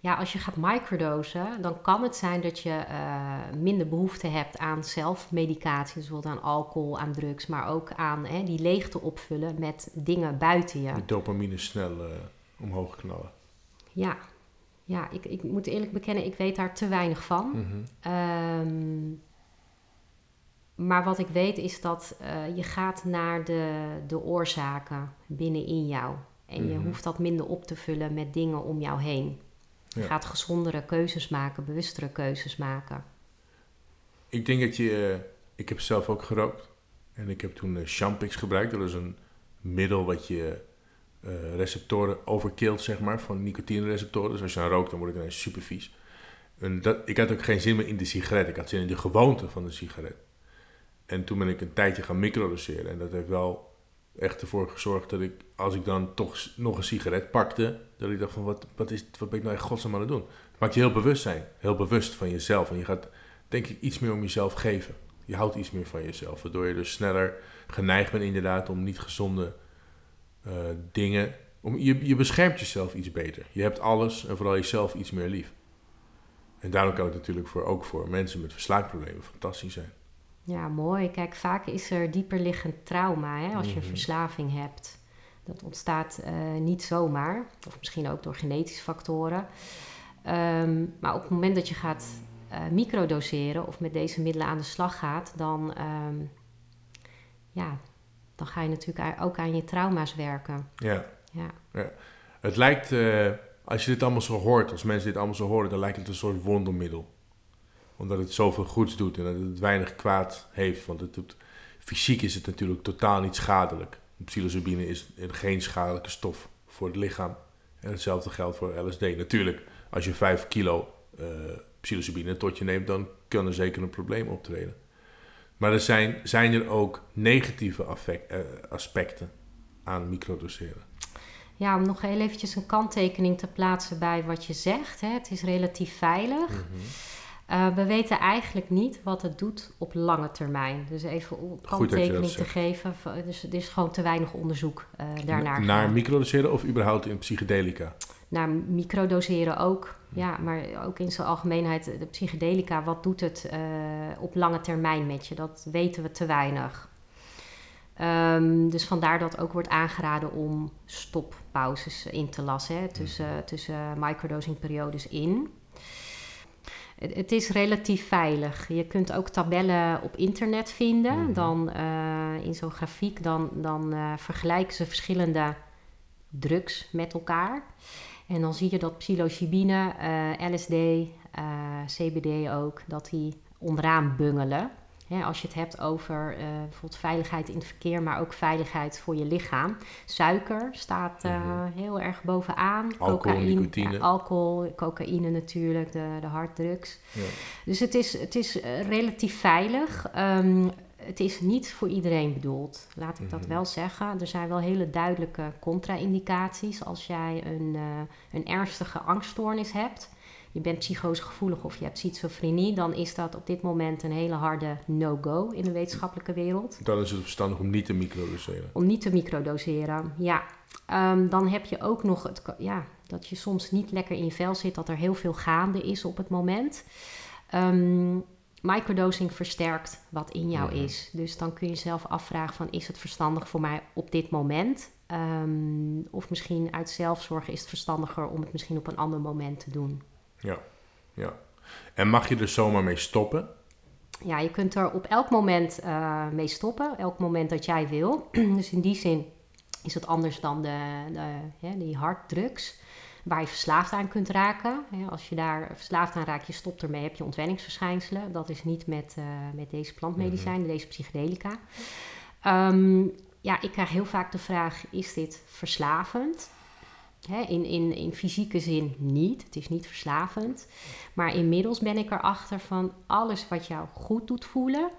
ja, als je gaat microdosen, dan kan het zijn dat je eh, minder behoefte hebt aan zelfmedicatie, dus bijvoorbeeld aan alcohol, aan drugs, maar ook aan hè, die leegte opvullen met dingen buiten je. die dopamine snel eh, omhoog knallen. Ja, ja ik, ik moet eerlijk bekennen, ik weet daar te weinig van. Mhm. Ehm, maar wat ik weet is dat eh, je gaat naar de, de oorzaken binnenin jou. En je Mhm. hoeft dat minder op te vullen met dingen om jou heen. Je Ja. gaat gezondere keuzes maken, bewustere keuzes maken. Ik denk dat je... eh, ik heb zelf ook gerookt. En ik heb toen eh, Champix gebruikt. Dat is een middel wat je receptoren overkilt, zeg maar. Van nicotine-receptoren. Dus als je dan rookt, dan word ik ineens super vies. En dat, ik had ook geen zin meer in de sigaret. Ik had zin in de gewoonte van de sigaret. En toen ben ik een tijdje gaan microdoseren. En dat heeft wel echt ervoor gezorgd dat ik, als ik dan toch nog een sigaret pakte, dat ik dacht van, wat, wat, is, wat ben ik nou echt godsnaam aan het doen? Maakt je heel bewust zijn. Heel bewust van jezelf. En je gaat, denk ik, iets meer om jezelf geven. Je houdt iets meer van jezelf. Waardoor je dus sneller geneigd bent inderdaad om niet gezonde eh, dingen... Om, je, je beschermt jezelf iets beter. Je hebt alles en vooral jezelf iets meer lief. En daarom kan het natuurlijk voor, ook voor mensen met verslaafproblemen fantastisch zijn. Ja, mooi. Kijk, vaak is er dieperliggend trauma hè, als je Mhm. een verslaving hebt. Dat ontstaat eh, niet zomaar, of misschien ook door genetische factoren. Ehm, maar op het moment dat je gaat eh, microdoseren of met deze middelen aan de slag gaat, dan, ehm, ja, dan ga je natuurlijk ook aan je trauma's werken. Ja. Ja. Het lijkt, eh, als je dit allemaal zo hoort, als mensen dit allemaal zo horen, dan lijkt het een soort wondermiddel. Omdat het zoveel goeds doet en dat het weinig kwaad heeft. Want het doet, fysiek is het natuurlijk totaal niet schadelijk. Psilocybine is geen schadelijke stof voor het lichaam. En hetzelfde geldt voor LSD. Natuurlijk, als je 5 kilo eh psilocybine tot je neemt, dan kan er zeker een probleem optreden. Maar er zijn, zijn er ook negatieve affect- eh, aspecten aan microdoseren. Ja, om nog heel eventjes een kanttekening te plaatsen bij wat je zegt. Hè. Het is relatief veilig. Mhm. Uh, we weten eigenlijk niet wat het doet op lange termijn. Dus even om kanttekening te geven. Dus er is gewoon te weinig onderzoek uh, daarnaar. Naar microdoseren of überhaupt in psychedelica? Naar microdoseren ook. Ja, maar ook in zijn algemeenheid de psychedelica. Wat doet het uh, op lange termijn met je? Dat weten we te weinig. Um, dus vandaar dat ook wordt aangeraden om stoppauzes in te lassen. Hè, tussen, tussen microdosingperiodes in. Het, het is relatief veilig. Je kunt ook tabellen op internet vinden. Mhm. Dan eh, in zo'n grafiek, dan, dan eh, vergelijken ze verschillende drugs met elkaar. En dan zie je dat psilocybine, eh, LSD, eh, CBD ook, dat die onderaan bungelen. Als je het hebt over eh, bijvoorbeeld veiligheid in het verkeer, maar ook veiligheid voor je lichaam. Suiker staat Mhm. heel erg bovenaan. Alcohol, cocaïne, nicotine. ja, alcohol, cocaïne natuurlijk, de, de harddrugs. Ja. Dus het is, het is relatief veilig. Ehm, het is niet voor iedereen bedoeld, laat ik dat Mhm. wel zeggen. Er zijn wel hele duidelijke contra-indicaties. Als jij een, eh, een ernstige angststoornis hebt, je bent psychosegevoelig of je hebt schizofrenie, dan is dat op dit moment een hele harde no-go in de wetenschappelijke wereld. Dan is het verstandig om niet te microdoseren. Om niet te microdoseren, ja. Ehm, dan heb je ook nog het, ja, dat je soms niet lekker in je vel zit, dat er heel veel gaande is op het moment. Ehm, microdosing versterkt wat in jou is. Dus dan kun je zelf afvragen van is het verstandig voor mij op dit moment? Ehm, of misschien uit zelfzorg is het verstandiger om het misschien op een ander moment te doen. Ja, ja. En mag je er zomaar mee stoppen? Ja, je kunt er op elk moment eh, mee stoppen, elk moment dat jij wil. dus in die zin is het anders dan de, de, hè, die harddrugs, waar je verslaafd aan kunt raken. Als je daar verslaafd aan raakt, je stopt ermee, heb je ontwenningsverschijnselen. Dat is niet met, eh, met deze plantmedicijnen, deze psychedelica. Ehm, ja, ik krijg heel vaak de vraag, is dit verslavend? Hè, in, in, in fysieke zin niet. Het is niet verslavend. Maar inmiddels ben ik erachter van alles wat jou goed doet voelen,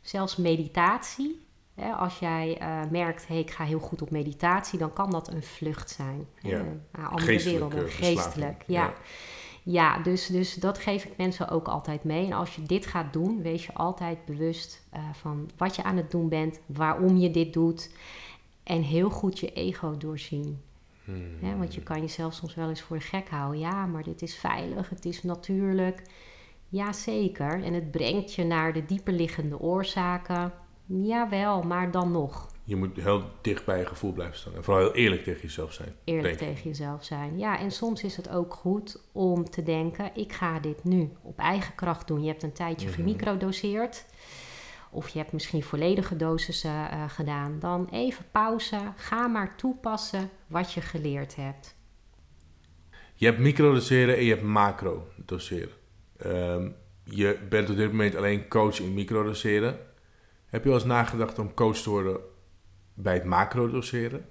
zelfs meditatie. Als jij eh, merkt, hey, ik ga heel goed op meditatie, dan kan dat een vlucht zijn. Ja. naar andere werelden, geestelijk. Ja, ja. dus, dus dat geef ik mensen ook altijd mee. En als je dit gaat doen, wees je altijd bewust eh, van wat je aan het doen bent, waarom je dit doet. En heel goed je ego doorzien. Hmm. Hè, want je kan jezelf soms wel eens voor de gek houden. Ja, maar dit is veilig, het is natuurlijk. Ja, zeker. En het brengt je naar de dieperliggende oorzaken. Jawel, maar dan nog. Je moet heel dicht bij je gevoel blijven staan. En vooral heel eerlijk tegen jezelf zijn. Eerlijk tegen jezelf zijn. Ja, en soms is het ook goed om te denken: ik ga dit nu op eigen kracht doen. Je hebt een tijdje Mhm. gemicrodoseerd. Of je hebt misschien volledige dosissen eh, gedaan. Dan even pauze. Ga maar toepassen wat je geleerd hebt. Je hebt microdoseren en je hebt macrodoseren. Ehm je bent op dit moment alleen coach in microdoseren. Heb je wel eens nagedacht om coach te worden bij het macrodoseren?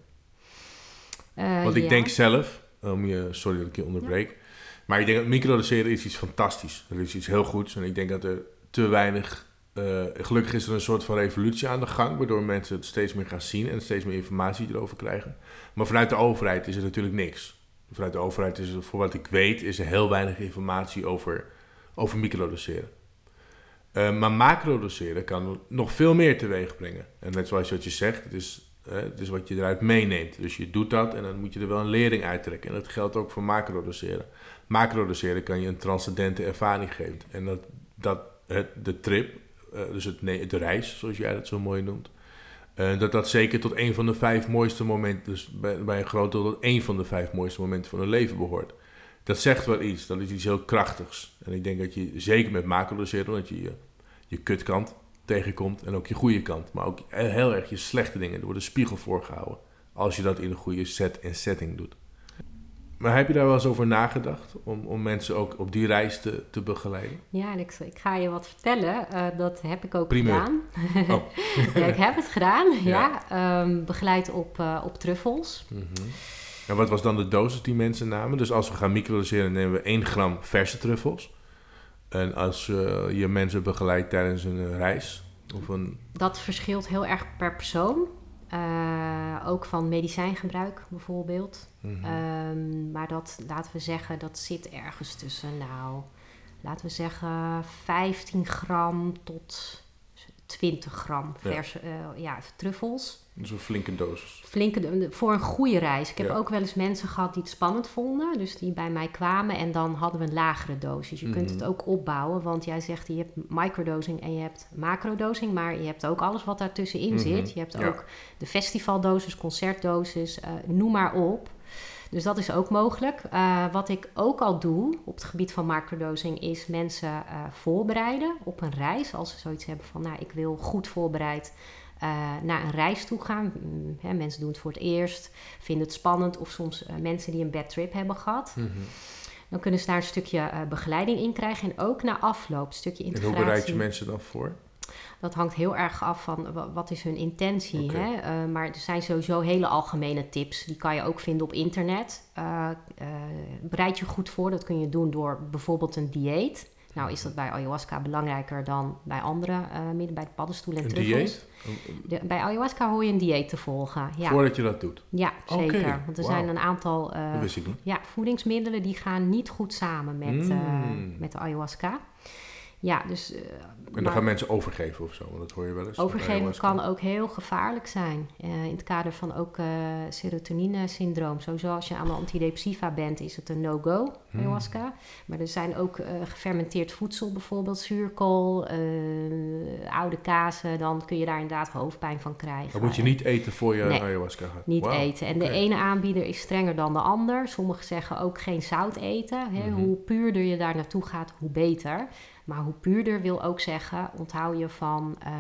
Eh, Want ik ja. denk zelf, om je, sorry dat ik je onderbreek, maar ik denk dat microdoseren is iets fantastisch. Dat is iets heel goeds. En ik denk dat er te weinig, eh, gelukkig is er een soort van revolutie aan de gang, waardoor mensen het steeds meer gaan zien en steeds meer informatie erover krijgen. Maar vanuit de overheid is er natuurlijk niks. Vanuit de overheid is er, voor wat ik weet, is er heel weinig informatie over, over microdoseren. Eh, maar macrodoseren kan nog veel meer teweeg brengen. En net zoals wat je zegt, het is, eh, het is wat je eruit meeneemt. Dus je doet dat en dan moet je er wel een lering uittrekken. En dat geldt ook voor macrodoseren. Macrodoseren kan je een transcendente ervaring geven. En dat, dat de trip, eh, dus het, nee, de reis, zoals jij dat zo mooi noemt, dat dat zeker tot een van de vijf mooiste momenten, dus bij, bij een groot deel tot één van de vijf mooiste momenten van hun leven behoort. Dat zegt wel iets, dat is iets heel krachtigs. En ik denk dat je zeker met macrodoseren, omdat je je, je kutkant tegenkomt en ook je goede kant, maar ook heel erg je slechte dingen. Er wordt een spiegel voorgehouden als je dat in een goede set en setting doet. Maar heb je daar wel eens over nagedacht om, om mensen ook op die reis te, te begeleiden? Ja, en ik, ga je wat vertellen. Eh, dat heb ik ook Primeur. gedaan. Oh. ja, ik heb het gedaan, Ja. ja. Ehm, begeleid op, eh, op truffels. En wat was dan de dosis die mensen namen? Dus als we gaan microdoseren, nemen we 1 gram verse truffels. En als eh, je mensen begeleidt tijdens een eh, reis, of een, Dat verschilt heel erg per persoon. Eh, ook van medicijngebruik bijvoorbeeld. Mhm. Ehm, maar dat, laten we zeggen, dat zit ergens tussen, nou, laten we zeggen 15 gram tot 20 gram Ja. verse eh, ja, truffels. Dus een flinke dosis. flinke voor een goede reis. Ik heb Ja. ook wel eens mensen gehad die het spannend vonden, dus die bij mij kwamen en dan hadden we een lagere dosis. Je kunt Mhm. het ook opbouwen, want jij zegt je hebt microdosing en je hebt macrodosing, maar je hebt ook alles wat daartussenin Mhm. zit. Je hebt Ja. ook de festivaldosis, concertdosis, eh, noem maar op. Dus dat is ook mogelijk. Eh, wat ik ook al doe op het gebied van microdosing is mensen eh, voorbereiden op een reis. Als ze zoiets hebben van, nou, ik wil goed voorbereid eh, naar een reis toe gaan. Hè, mensen doen het voor het eerst, vinden het spannend. Of soms eh, mensen die een bad trip hebben gehad. Mhm. Dan kunnen ze daar een stukje eh, begeleiding in krijgen. En ook na afloop, een stukje En integratie. hoe bereid je mensen dan voor? Dat hangt heel erg af van wa- wat is hun intentie. Oké. Hè? Maar er zijn sowieso hele algemene tips. Die kan je ook vinden op internet. Bereid je goed voor. Dat kun je doen door bijvoorbeeld een dieet. Nou is dat bij ayahuasca belangrijker dan bij andere uh, midden bij de paddenstoelen en Een truffels. De, bij ayahuasca hoor je een dieet te volgen. Ja, Voordat je dat doet? ja zeker. Want er zijn een aantal eh, ja, voedingsmiddelen die gaan niet goed samen met, eh, Mm. met de ayahuasca. Ja, dus... eh, En dan maar- gaan mensen overgeven of zo, want dat hoor je wel eens. Overgeven kan ook heel gevaarlijk zijn. eh, in het kader van ook eh serotonine-syndroom. Sowieso als je aan de antidepressiva bent, is het een no-go, Hmm. ayahuasca. Maar er zijn ook gefermenteerd voedsel, bijvoorbeeld zuurkool, oude kazen. Dan kun je daar inderdaad hoofdpijn van krijgen. Dat moet je niet eten voor je Nee, ayahuasca gaat. Niet eten. En de ene aanbieder is strenger dan de ander. Sommigen zeggen ook geen zout eten. Hè? Mhm. Hoe puurder je daar naartoe gaat, hoe beter. Maar hoe puurder wil ook zeggen, onthoud je van eh,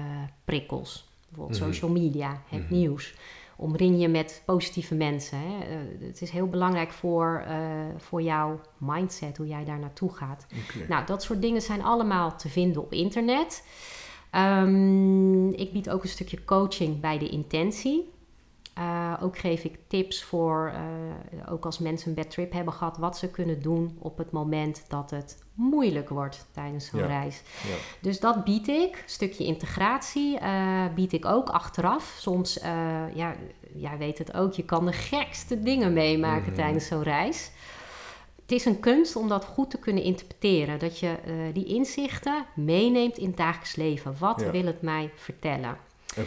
prikkels. Bijvoorbeeld Mhm. social media, het Mhm. nieuws. Omring je met positieve mensen. Hè? Eh, het is heel belangrijk voor, eh, voor jouw mindset, hoe jij daar naartoe gaat. Nou, dat soort dingen zijn allemaal te vinden op internet. Ehm, ik bied ook een stukje coaching bij de intentie. Eh, ook geef ik tips voor, eh, ook als mensen een bad trip hebben gehad, wat ze kunnen doen op het moment dat het moeilijk wordt tijdens zo'n Ja. reis. Ja. Dus dat bied ik. Een stukje integratie eh, bied ik ook achteraf. Soms, ja, jij weet het ook, je kan de gekste dingen meemaken Mhm. tijdens zo'n reis. Het is een kunst om dat goed te kunnen interpreteren. Dat je die inzichten meeneemt in het dagelijks leven. Wat Ja. wil het mij vertellen? En,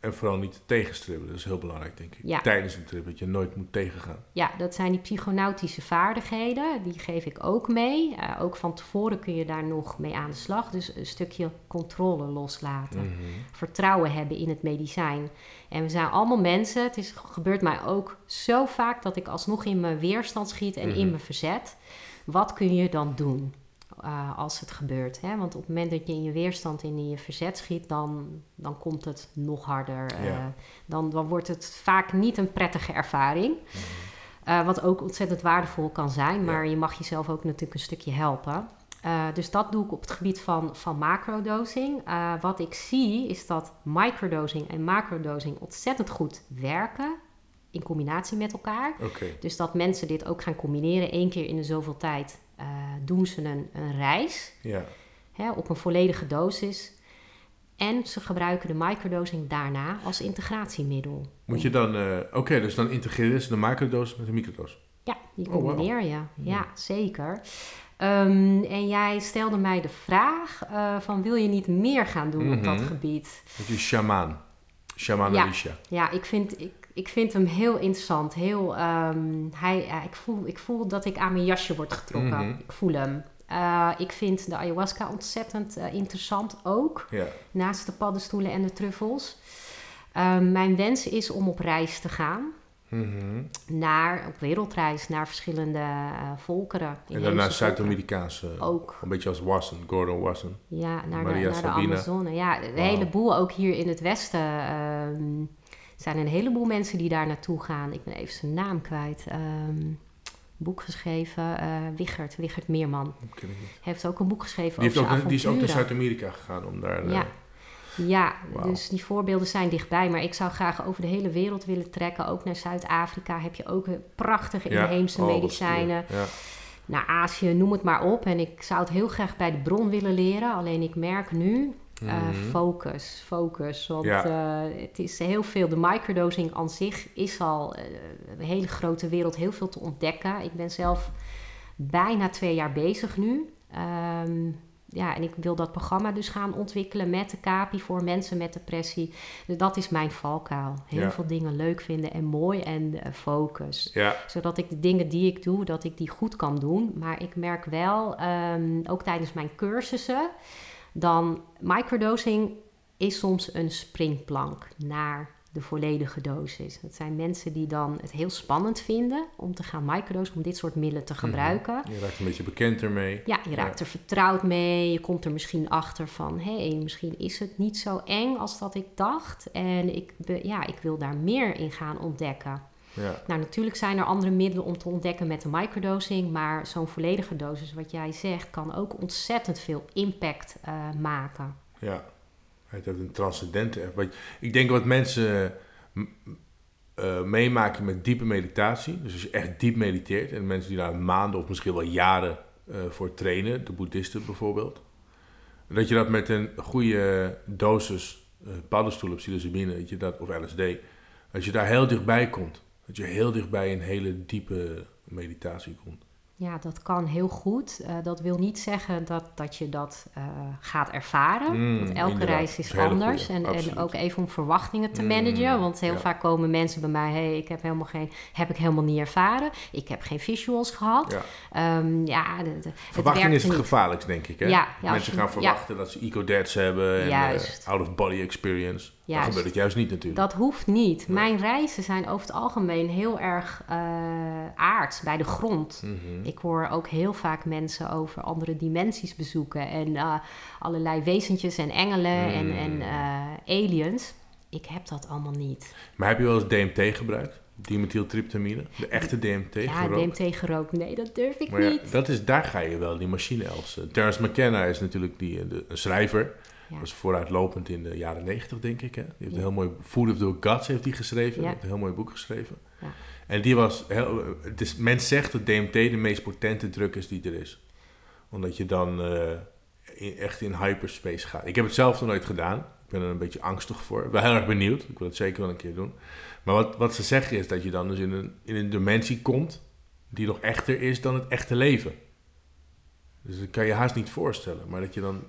en, vooral niet tegenstribbelen, dat is heel belangrijk, denk ik. Ja. Tijdens een trip, dat je nooit moet tegengaan. Ja, dat zijn die psychonautische vaardigheden. Die geef ik ook mee. Eh, ook van tevoren kun je daar nog mee aan de slag. Dus een stukje controle loslaten. Mhm. Vertrouwen hebben in het medicijn. En we zijn allemaal mensen. Het is, gebeurt mij ook zo vaak dat ik alsnog in mijn weerstand schiet en Mhm. in mijn verzet. Wat kun je dan doen eh, als het gebeurt? Hè? Want op het moment dat je in je weerstand in je verzet schiet, dan, dan komt het nog harder. eh, dan, dan wordt het vaak niet een prettige ervaring. Eh, wat ook ontzettend waardevol kan zijn, maar Ja. je mag jezelf ook natuurlijk een stukje helpen. Dus dat doe ik op het gebied van, van macrodosing. Wat ik zie is dat microdosing en macrodosing ontzettend goed werken in combinatie met elkaar. Dus dat mensen dit ook gaan combineren. Eén keer in de zoveel tijd eh, doen ze een, een reis Ja. hè, op een volledige dosis. En ze gebruiken de microdosing daarna als integratiemiddel. Moet je dan... eh, Oké, dus dan integreer je de macrodosis met de microdosis. Ja, die Oh, combineer je. Ja, zeker. Ehm, en jij stelde mij de vraag eh, van wil je niet meer gaan doen op dat Mhm. gebied? Dat is shaman. Shaman Ja. Alicia. Ja, ik vind, ik, ik vind hem heel interessant. Heel, ehm, hij, ik, voel, ik voel dat ik aan mijn jasje word getrokken. Mhm. Ik voel hem. Eh, ik vind de ayahuasca ontzettend eh, interessant ook. Ja. Naast de paddenstoelen en de truffels. Ehm, mijn wens is om op reis te gaan. Mhm. Naar, op wereldreis naar verschillende eh, volkeren. En inheemse volkeren. Zuid-Amerikaanse. Ook. Een beetje als Wasson, Gordon Wasson. Ja, naar, de, naar de. Amazone. Ja, een Wauw. heleboel ook hier in het Westen. ehm, zijn een heleboel mensen die daar naartoe gaan. Ik ben even zijn naam kwijt. Ehm, boek geschreven, eh Wichert, Wichert Meerman. Hij heeft ook een boek geschreven Die, heeft over ook, zijn die is ook naar. Zuid-Amerika gegaan om daar... eh, Ja. Ja, dus die voorbeelden zijn dichtbij. Maar ik zou graag over de hele wereld willen trekken. Ook naar Zuid-Afrika heb je ook eh, prachtige ja. inheemse Oh, medicijnen. Ja. Naar Azië, noem het maar op. En ik zou het heel graag bij de bron willen leren. Alleen ik merk nu, eh, Mhm. focus, focus. Want Ja. eh, het is heel veel, de microdosing aan zich is al eh, een hele grote wereld, heel veel te ontdekken. Ik ben zelf bijna twee jaar bezig nu. Ehm, ja, en ik wil dat programma dus gaan ontwikkelen met de CAPI voor mensen met depressie. Dus dat is mijn valkuil. Heel Ja. veel dingen leuk vinden en mooi en focus ja. zodat ik de dingen die ik doe, dat ik die goed kan doen. Maar ik merk wel, ehm, ook tijdens mijn cursussen, dan microdosing is soms een springplank naar de volledige dosis. Het zijn mensen die dan het heel spannend vinden om te gaan microdosen, om dit soort middelen te gebruiken. Je raakt een beetje bekend ermee. Ja, je raakt er vertrouwd mee. Je komt er misschien achter van... hé, hey, misschien is het niet zo eng als dat ik dacht. En ik, ja, ik wil daar meer in gaan ontdekken. Ja. Nou, natuurlijk zijn er andere middelen om te ontdekken met de microdosing... maar zo'n volledige dosis, wat jij zegt... kan ook ontzettend veel impact eh, maken. Ja, het heeft een transcendente effect. Ik denk wat mensen eh, meemaken met diepe meditatie, dus als je echt diep mediteert, en mensen die daar maanden of misschien wel jaren eh, voor trainen, de boeddhisten bijvoorbeeld, dat je dat met een goede dosis paddenstoel, psilocybine, dat je dat, of LSD, als je daar heel dichtbij komt, dat je heel dichtbij een hele diepe meditatie komt. Ja, dat kan heel goed. Eh, dat wil niet zeggen dat, dat je dat eh, gaat ervaren. Mm, want elke inderdaad. reis is anders. goeie, En, en ook even om verwachtingen te Mm, managen. Want heel ja. vaak komen mensen bij mij... hey, ik heb helemaal geen... heb ik helemaal niet ervaren. Ik heb geen visuals gehad. Ja. Ehm, ja, de- de- het Verwachting is het gevaarlijkst, denk ik. Hè? Ja, Mensen gaan verwachten dat ze eco-dads hebben en eh, out-of-body experience. Dan Juist. gebeurt het juist niet natuurlijk. Dat hoeft niet. Nee. Mijn reizen zijn over het algemeen heel erg eh aards, bij de grond. Mhm. Ik hoor ook heel vaak mensen over andere dimensies bezoeken en eh, allerlei wezentjes en engelen en, Mm. en eh, aliens. Ik heb dat allemaal niet. Maar heb je wel eens DMT gebruikt? Dimethyltryptamine? De echte DMT ja, gerookt? DMT gerookt. Nee, dat durf ik Maar ja, niet. dat is, daar ga je wel, die machine els. Eh, Terence McKenna is natuurlijk die, de, een schrijver. Ja. Was vooruitlopend in de jaren negentig, denk ik. Hè? Die heeft Ja. een heel mooi... Food of the Gods heeft hij geschreven. Ja. heeft een heel mooi boek geschreven. Ja. En die was... Heel, het is, men zegt dat DMT de meest potente druk is die er is. Omdat je dan eh, in- echt in hyperspace gaat. Ik heb het zelf nog nooit gedaan. Ik ben er een beetje angstig voor. Ik ben heel erg benieuwd. Ik wil het zeker wel een keer doen. Maar wat, wat ze zeggen is dat je dan dus in een, in een dimensie komt... die nog echter is dan het echte leven. Dus dat kan je haast niet voorstellen. Maar dat je dan...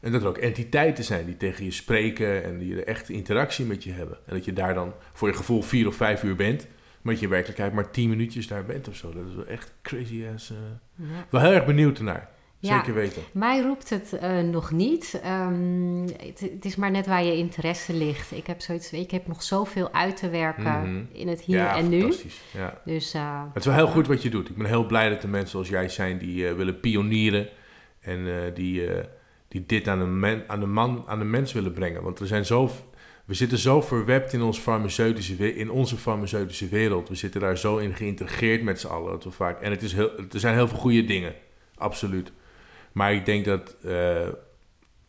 En dat er ook entiteiten zijn die tegen je spreken... en die er echt interactie met je hebben. En dat je daar dan voor je gevoel vier of vijf uur bent... maar dat je in werkelijkheid maar tien minuutjes daar bent of zo. Dat is wel echt crazy as... eh. Ja. Wel heel erg benieuwd ernaar. Ja. Zeker weten. Mij roept het eh, nog niet. Ehm, het, het is maar net waar je interesse ligt. Ik heb zoiets, ik heb nog zoveel uit te werken Mhm. in het hier ja, en nu. fantastisch. Ja. Dus eh, Het is wel heel goed wat je doet. Ik ben heel blij dat er mensen zoals jij zijn die willen pionieren. En die, die dit aan de, aan, de man, aan de mens willen brengen. Want er zijn zo, we zitten zo verwebt in, ons farmaceutische, we- in onze farmaceutische wereld. We zitten daar zo in geïntegreerd met z'n allen. Dat we vaak, en het is heel, er zijn heel veel goede dingen. Absoluut. Maar ik denk dat eh,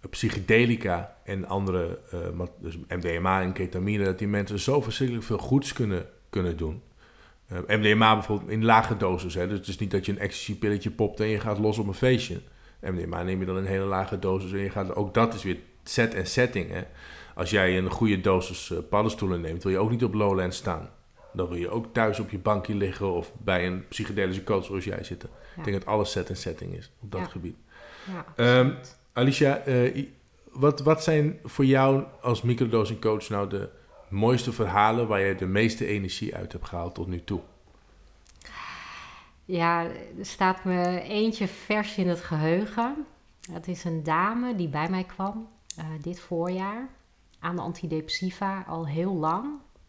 psychedelica en andere, eh, dus MDMA en ketamine, dat die mensen zo verschrikkelijk veel goeds kunnen, kunnen doen. Eh, MDMA bijvoorbeeld in lage doses. Hè? Dus het is niet dat je een ecstasy-pilletje popt en je gaat los op een feestje. MDMA neem je dan een hele lage dosis en je gaat... Ook dat is weer set en setting. Hè? Als jij een goede dosis eh, paddenstoelen neemt, wil je ook niet op lowland staan. Dan wil je ook thuis op je bankje liggen of bij een psychedelische coach zoals jij zitten. Ja. Ik denk dat alles set en setting is op dat Ja. gebied. ja, Ehm. Alicia, eh, wat, wat zijn voor jou als microdosing coach nou de mooiste verhalen waar je de meeste energie uit hebt gehaald tot nu toe? Ja, er staat me eentje vers in het geheugen. Het is een dame die bij mij kwam eh, dit voorjaar aan de antidepressiva al heel lang.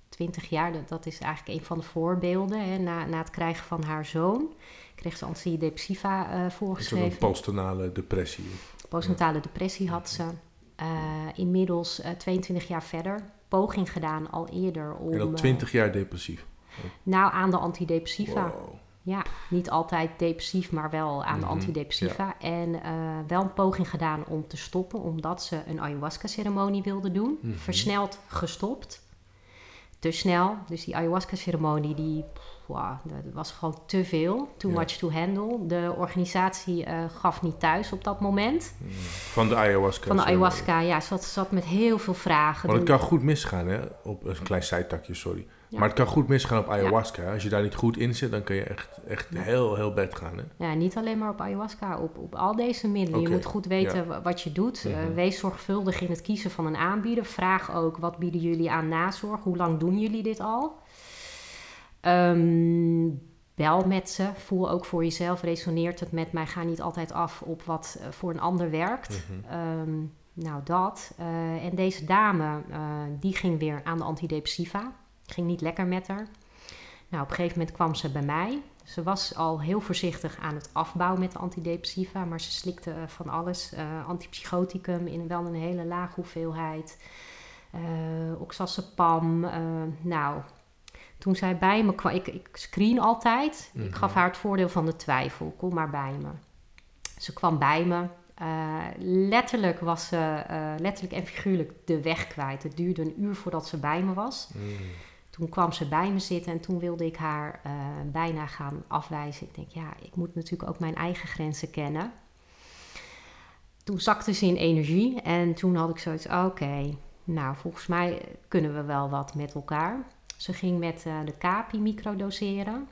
20 jaar, dat, dat is eigenlijk een van de voorbeelden. Hè. Na, na het krijgen van haar zoon kreeg ze antidepressiva Is dat een voorgeschreven. postnatale depressie? Postnatale depressie had ze. Eh, inmiddels eh, 22 jaar verder. Poging gedaan al eerder om... En al eh, 20 jaar depressief. nou, aan de antidepressiva. Wow. Ja, niet altijd depressief, maar wel aan de Mhm, antidepressiva. En eh, wel een poging gedaan om te stoppen, omdat ze een ayahuasca-ceremonie wilde doen. Mhm. Versneld gestopt. Te snel. Dus die ayahuasca-ceremonie, die dat was gewoon te veel. Too Ja. much to handle. De organisatie eh, gaf niet thuis op dat moment. Van de ayahuasca. Van de ayahuasca, ja, ze zat, zat met heel veel vragen. Want het kan goed misgaan, hè? Op een klein zijtakje, sorry. Ja. Maar het kan goed misgaan op ayahuasca. Als je daar niet goed in zit, dan kun je echt, echt Ja. heel, heel bad gaan, hè? Ja, niet alleen maar op ayahuasca, op, op al deze middelen. Je moet goed weten wa- wat je doet. Eh, Mhm. wees zorgvuldig in het kiezen van een aanbieder. Vraag ook, wat bieden jullie aan nazorg? Hoe lang doen jullie dit al? Ehm, bel met ze. Voel ook voor jezelf, resoneert het met mij? Ga niet altijd af op wat eh, voor een ander werkt. Mhm. Ehm, Nou, dat. Eh, en deze dame, die ging weer aan de antidepressiva. Ging niet lekker met haar. Nou, op een gegeven moment kwam ze bij mij. Ze was al heel voorzichtig aan het afbouwen met de antidepressiva, maar ze slikte eh, van alles. eh antipsychoticum in wel een hele lage hoeveelheid. eh oxazepam. nou, toen zij bij me kwam, ik, ik screen altijd. Ik Mhm. gaf haar het voordeel van de twijfel. Kom maar bij me. Ze kwam bij me. Letterlijk was ze, letterlijk en figuurlijk, de weg kwijt. Het duurde een uur voordat ze bij me was. Mm. Toen kwam ze bij me zitten en toen wilde ik haar eh, bijna gaan afwijzen. Ik denk, ja, ik moet natuurlijk ook mijn eigen grenzen kennen. Toen zakte ze in energie en toen had ik zoiets, oké, nou, volgens mij kunnen we wel wat met elkaar. Ze ging met eh, de CAPI microdoseren.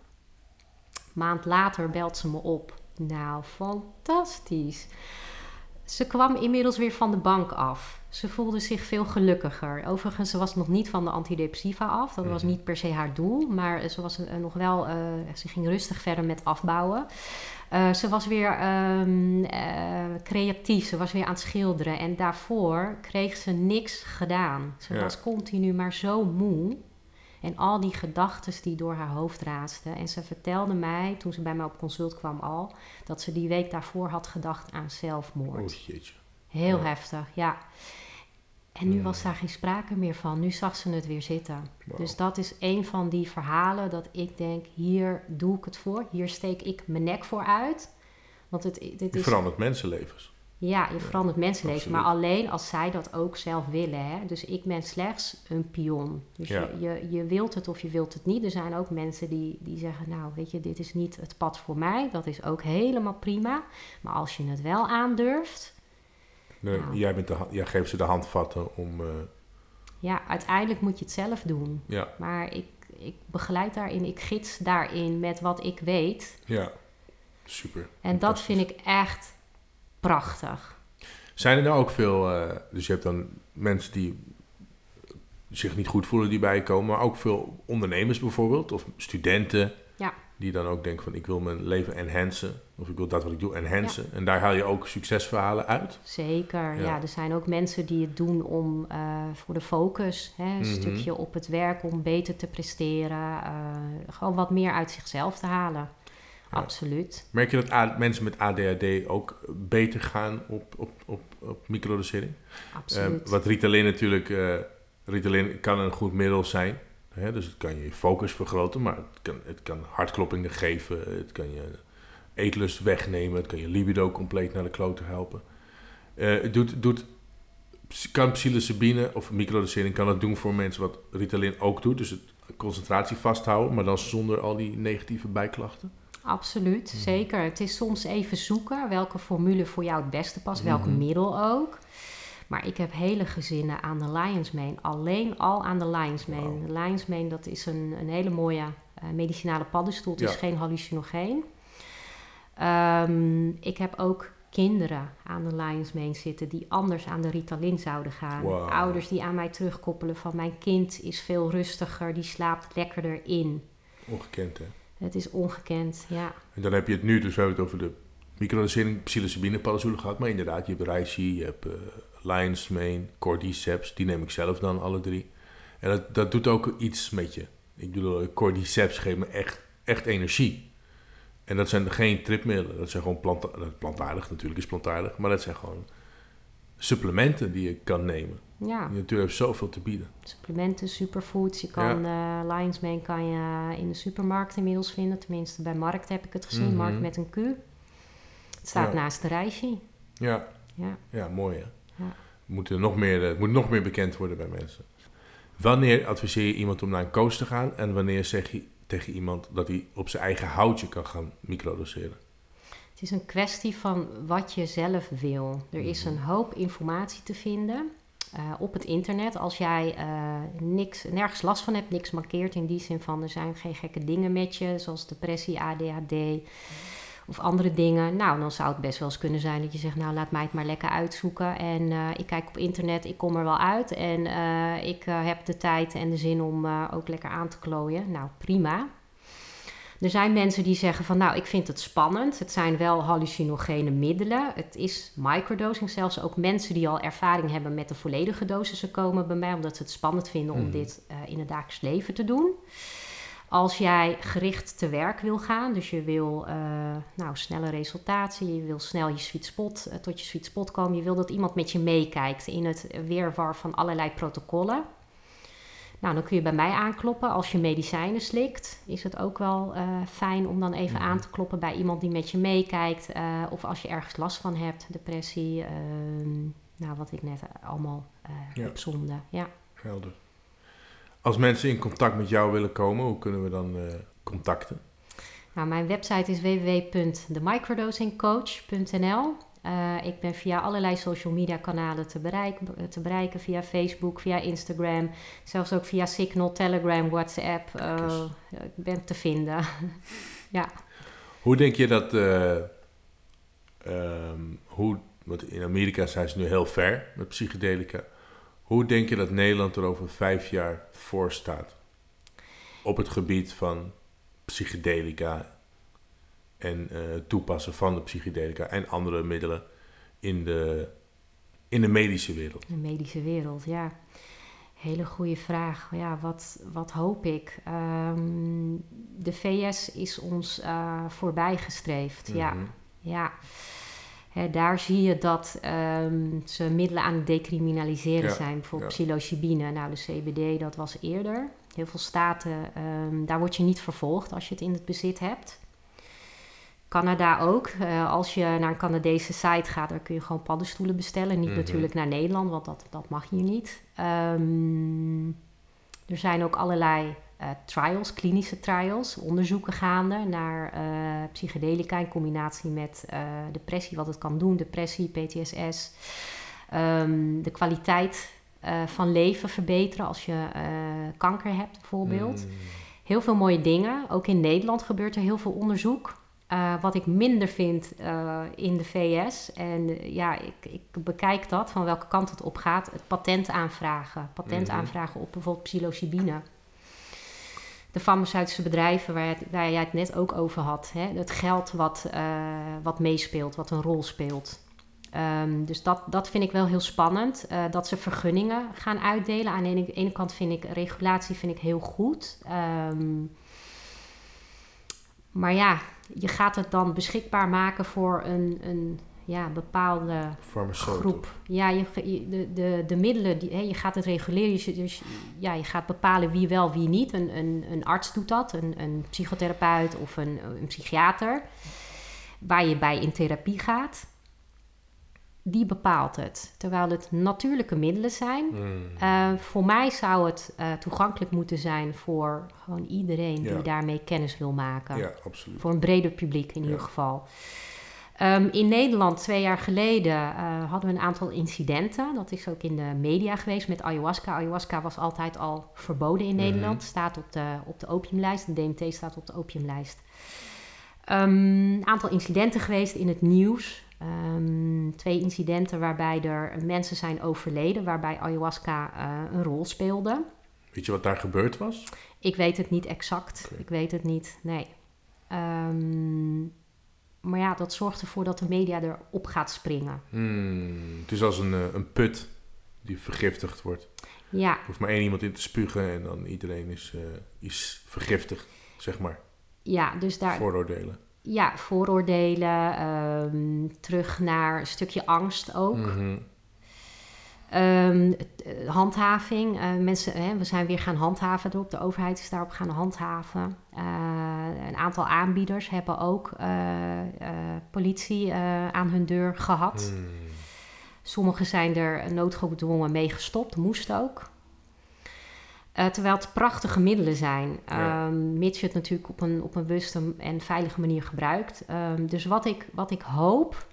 Maand later belt ze me op. Nou, fantastisch. Ze kwam inmiddels weer van de bank af. Ze voelde zich veel gelukkiger. Overigens, ze was nog niet van de antidepressiva af. Dat was Mhm. niet per se haar doel. Maar ze was eh, nog wel. eh, ze ging rustig verder met afbouwen. Eh, ze was weer ehm, eh, creatief. Ze was weer aan het schilderen. En daarvoor kreeg ze niks gedaan. Ze Ja. was continu maar zo moe. En al die gedachten die door haar hoofd raasden. En ze vertelde mij, toen ze bij mij op consult kwam al, dat ze die week daarvoor had gedacht aan zelfmoord. Oh, jeetje. Heel Ja. heftig, ja. En nu Ja. was daar geen sprake meer van. Nu zag ze het weer zitten. Dus dat is een van die verhalen dat ik denk, hier doe ik het voor. Hier steek ik mijn nek voor uit. Want het, dit Je is, verandert mensenlevens. Ja, je verandert mensenleven. Maar alleen als zij dat ook zelf willen. Hè? Dus ik ben slechts een pion. Dus Ja. je, je, je wilt het of je wilt het niet. Er zijn ook mensen die, die zeggen, nou weet je, dit is niet het pad voor mij. Dat is ook helemaal prima. Maar als je het wel aandurft, Nee, Nou. jij, bent de, jij geeft ze de handvatten om... eh, ja, uiteindelijk moet je het zelf doen. ja, Maar ik, ik begeleid daarin, ik gids daarin met wat ik weet. ja, super. En dat vind ik echt prachtig. Zijn er nou ook veel... eh, dus je hebt dan mensen die zich niet goed voelen die bij je komen... maar ook veel ondernemers bijvoorbeeld, of studenten... Ja. die dan ook denken van ik wil mijn leven enhancen... of ik wil dat wat ik doe enhancen. En daar haal je ook succesverhalen uit. Zeker, Ja. ja. Er zijn ook mensen die het doen om eh, voor de focus. Hè, een Mhm. stukje op het werk om beter te presteren. eh, gewoon wat meer uit zichzelf te halen. Absoluut. Merk je dat mensen met ADHD ook beter gaan op, op, op, op microdosering? Absoluut. Eh, wat Ritalin natuurlijk... eh, Ritalin kan een goed middel zijn. Hè? Dus het kan je focus vergroten, maar het kan, het kan hartkloppingen geven. Het kan je eetlust wegnemen. Het kan je libido compleet naar de kloten helpen. Eh, het doet, doet, kan psilocybine of microdosering kan het doen voor mensen wat Ritalin ook doet. Dus het concentratie vasthouden, maar dan zonder al die negatieve bijklachten. Absoluut, Mhm. zeker. Het is soms even zoeken welke formule voor jou het beste past, welk Mhm. middel ook. Maar ik heb hele gezinnen aan de Lion's Mane, alleen al aan de Lion's Mane. De Lion's Mane, dat is een, een hele mooie eh, medicinale paddenstoel. Het is geen hallucinogeen. Ehm, ik heb ook kinderen aan de Lion's Mane zitten die anders aan de Ritalin zouden gaan. Ouders die aan mij terugkoppelen van mijn kind is veel rustiger, die slaapt lekkerder in. Ongekend, hè? Het is ongekend, ja. En dan heb je het nu, dus we hebben het over de microdosering psilocybine paddenstoelen gehad. Maar inderdaad, je hebt reishi, je hebt eh lion's mane, cordyceps. Die neem ik zelf dan, alle drie. En dat, dat doet ook iets met je. Ik bedoel, eh, cordyceps geeft me echt, echt energie. En dat zijn geen tripmiddelen. Dat zijn gewoon dat- plantaardig, natuurlijk is plantaardig. Maar dat zijn gewoon supplementen die je kan nemen. Ja, De natuur heeft zoveel te bieden. supplementen, superfoods. Je kan eh Lion's Mane kan je in de supermarkt inmiddels vinden. Tenminste, bij Markt heb ik het gezien. Mhm. Markt met een Q. Het staat Ja. naast de reishi. Ja, Ja. ja mooi hè. Ja. Moet er nog meer, eh, het moet nog meer bekend worden bij mensen. Wanneer adviseer je iemand om naar een coach te gaan en wanneer zeg je tegen iemand dat hij op zijn eigen houtje kan gaan microdoseren? Het is een kwestie van wat je zelf wil. Er is Mhm. een hoop informatie te vinden eh, op het internet. Als jij eh, niks, nergens last van hebt, niks markeert in die zin van er zijn geen gekke dingen met je, zoals depressie, ADHD of andere dingen. Nou, dan zou het best wel eens kunnen zijn dat je zegt, nou laat mij het maar lekker uitzoeken. En eh, ik kijk op internet, ik kom er wel uit. En ik heb de tijd en de zin om ook lekker aan te klooien. Nou, prima. Er zijn mensen die zeggen van nou, ik vind het spannend. Het zijn wel hallucinogene middelen. Het is microdosing. Zelfs ook mensen die al ervaring hebben met de volledige dosissen komen bij mij, omdat ze het spannend vinden om Mhm. dit eh, in het dagelijks leven te doen. Als jij gericht te werk wil gaan, dus je wil eh, nou, snelle resultaten, je wil snel je sweet spot, eh, tot je sweet spot komen, je wil dat iemand met je meekijkt in het weerwar van allerlei protocollen. Nou, dan kun je bij mij aankloppen. Als je medicijnen slikt, is het ook wel eh, fijn om dan even Mhm. aan te kloppen bij iemand die met je meekijkt. eh, of als je ergens last van hebt, depressie, ehm, nou wat ik net allemaal eh Ja. opzomde. Ja. Helder. Als mensen in contact met jou willen komen, hoe kunnen we dan contacten? Nou, mijn website is www.themicrodosingcoach.nl. Eh, ik ben via allerlei social media kanalen te bereiken, te bereiken. Via Facebook, via Instagram. Zelfs ook via Signal, Telegram, WhatsApp. Eh, ik ben te vinden. ja. Hoe denk je dat, eh, ehm, hoe, want in Amerika zijn ze nu heel ver met psychedelica. Hoe denk je dat Nederland er over vijf jaar voor staat? Op het gebied van psychedelica en eh, toepassen van de psychedelica en andere middelen in de, in de medische wereld. De medische wereld, ja. Hele goede vraag. Ja, wat, wat hoop ik? Ehm, de VS is ons eh voorbijgestreefd, ja. Mhm. Ja, daar zie je dat ehm, ze middelen aan het decriminaliseren Ja, zijn. Bijvoorbeeld ja. psilocybine. Nou, de CBD, dat was eerder. Heel veel staten, ehm, daar word je niet vervolgd als je het in het bezit hebt. Canada ook. Eh, als je naar een Canadese site gaat, dan kun je gewoon paddenstoelen bestellen. Niet Mhm. natuurlijk naar Nederland, want dat, dat mag hier niet. Ehm, er zijn ook allerlei eh, trials, klinische trials, onderzoeken gaande naar eh, psychedelica in combinatie met depressie, wat het kan doen, depressie, PTSS. Ehm, de kwaliteit van leven verbeteren als je kanker hebt, bijvoorbeeld. Mm. Heel veel mooie dingen. Ook in Nederland gebeurt er heel veel onderzoek. Eh, wat ik minder vind eh, in de VS. En eh, ja, ik, ik bekijk dat, van welke kant het op gaat. Het patent aanvragen. Patent Mhm. aanvragen op bijvoorbeeld psilocybine. De farmaceutische bedrijven waar, waar jij het net ook over had. Hè? Het geld wat, wat meespeelt, wat een rol speelt. Ehm, dus dat, dat vind ik wel heel spannend. dat ze vergunningen gaan uitdelen. Aan de ene, ene kant vind ik regulatie vind ik heel goed. Ehm, maar ja, je gaat het dan beschikbaar maken voor een, een ja, bepaalde groep. Ja, je, je- de, de, de middelen, die, hè, je gaat het reguleren. Dus, dus ja, je gaat bepalen wie wel, wie niet. Een, een, een arts doet dat, een, een psychotherapeut of een, een psychiater. Waar je bij in therapie gaat. Die bepaalt het. Terwijl het natuurlijke middelen zijn. Mm. Eh, voor mij zou het eh, toegankelijk moeten zijn voor gewoon iedereen Ja. die daarmee kennis wil maken. Ja, absoluut. Voor een breder publiek in Ja. ieder geval. Ehm, in Nederland, twee jaar geleden, eh, hadden we een aantal incidenten. Dat is ook in de media geweest met ayahuasca. Ayahuasca was altijd al verboden in Mhm. Nederland. Staat op de, op de opiumlijst. De DMT staat op de opiumlijst. Ehm, Een aantal incidenten geweest in het nieuws. Ehm, twee incidenten waarbij er mensen zijn overleden, waarbij ayahuasca eh, een rol speelde. Weet je wat daar gebeurd was? Ik weet het niet exact. Ik weet het niet, nee. Ehm, maar ja, dat zorgt ervoor dat de media erop gaat springen. Hmm, Het is als een, eh, een put die vergiftigd wordt. Ja, Er hoeft maar één iemand in te spugen en dan iedereen is, eh, is vergiftigd, zeg maar. ja dus daar, Vooroordelen. Ja, vooroordelen, ehm, terug naar een stukje angst ook. Mhm. Ehm, eh, handhaving. eh, mensen, hè, we zijn weer gaan handhaven erop. De overheid is daarop gaan handhaven. Eh, een aantal aanbieders hebben ook politie aan hun deur gehad. Hmm. Sommigen zijn er noodgedwongen mee gestopt, moest ook. Eh, terwijl het prachtige middelen zijn, Ja. Ehm, mits je het natuurlijk op een, op een bewuste en veilige manier gebruikt. Ehm, dus wat ik, wat ik hoop,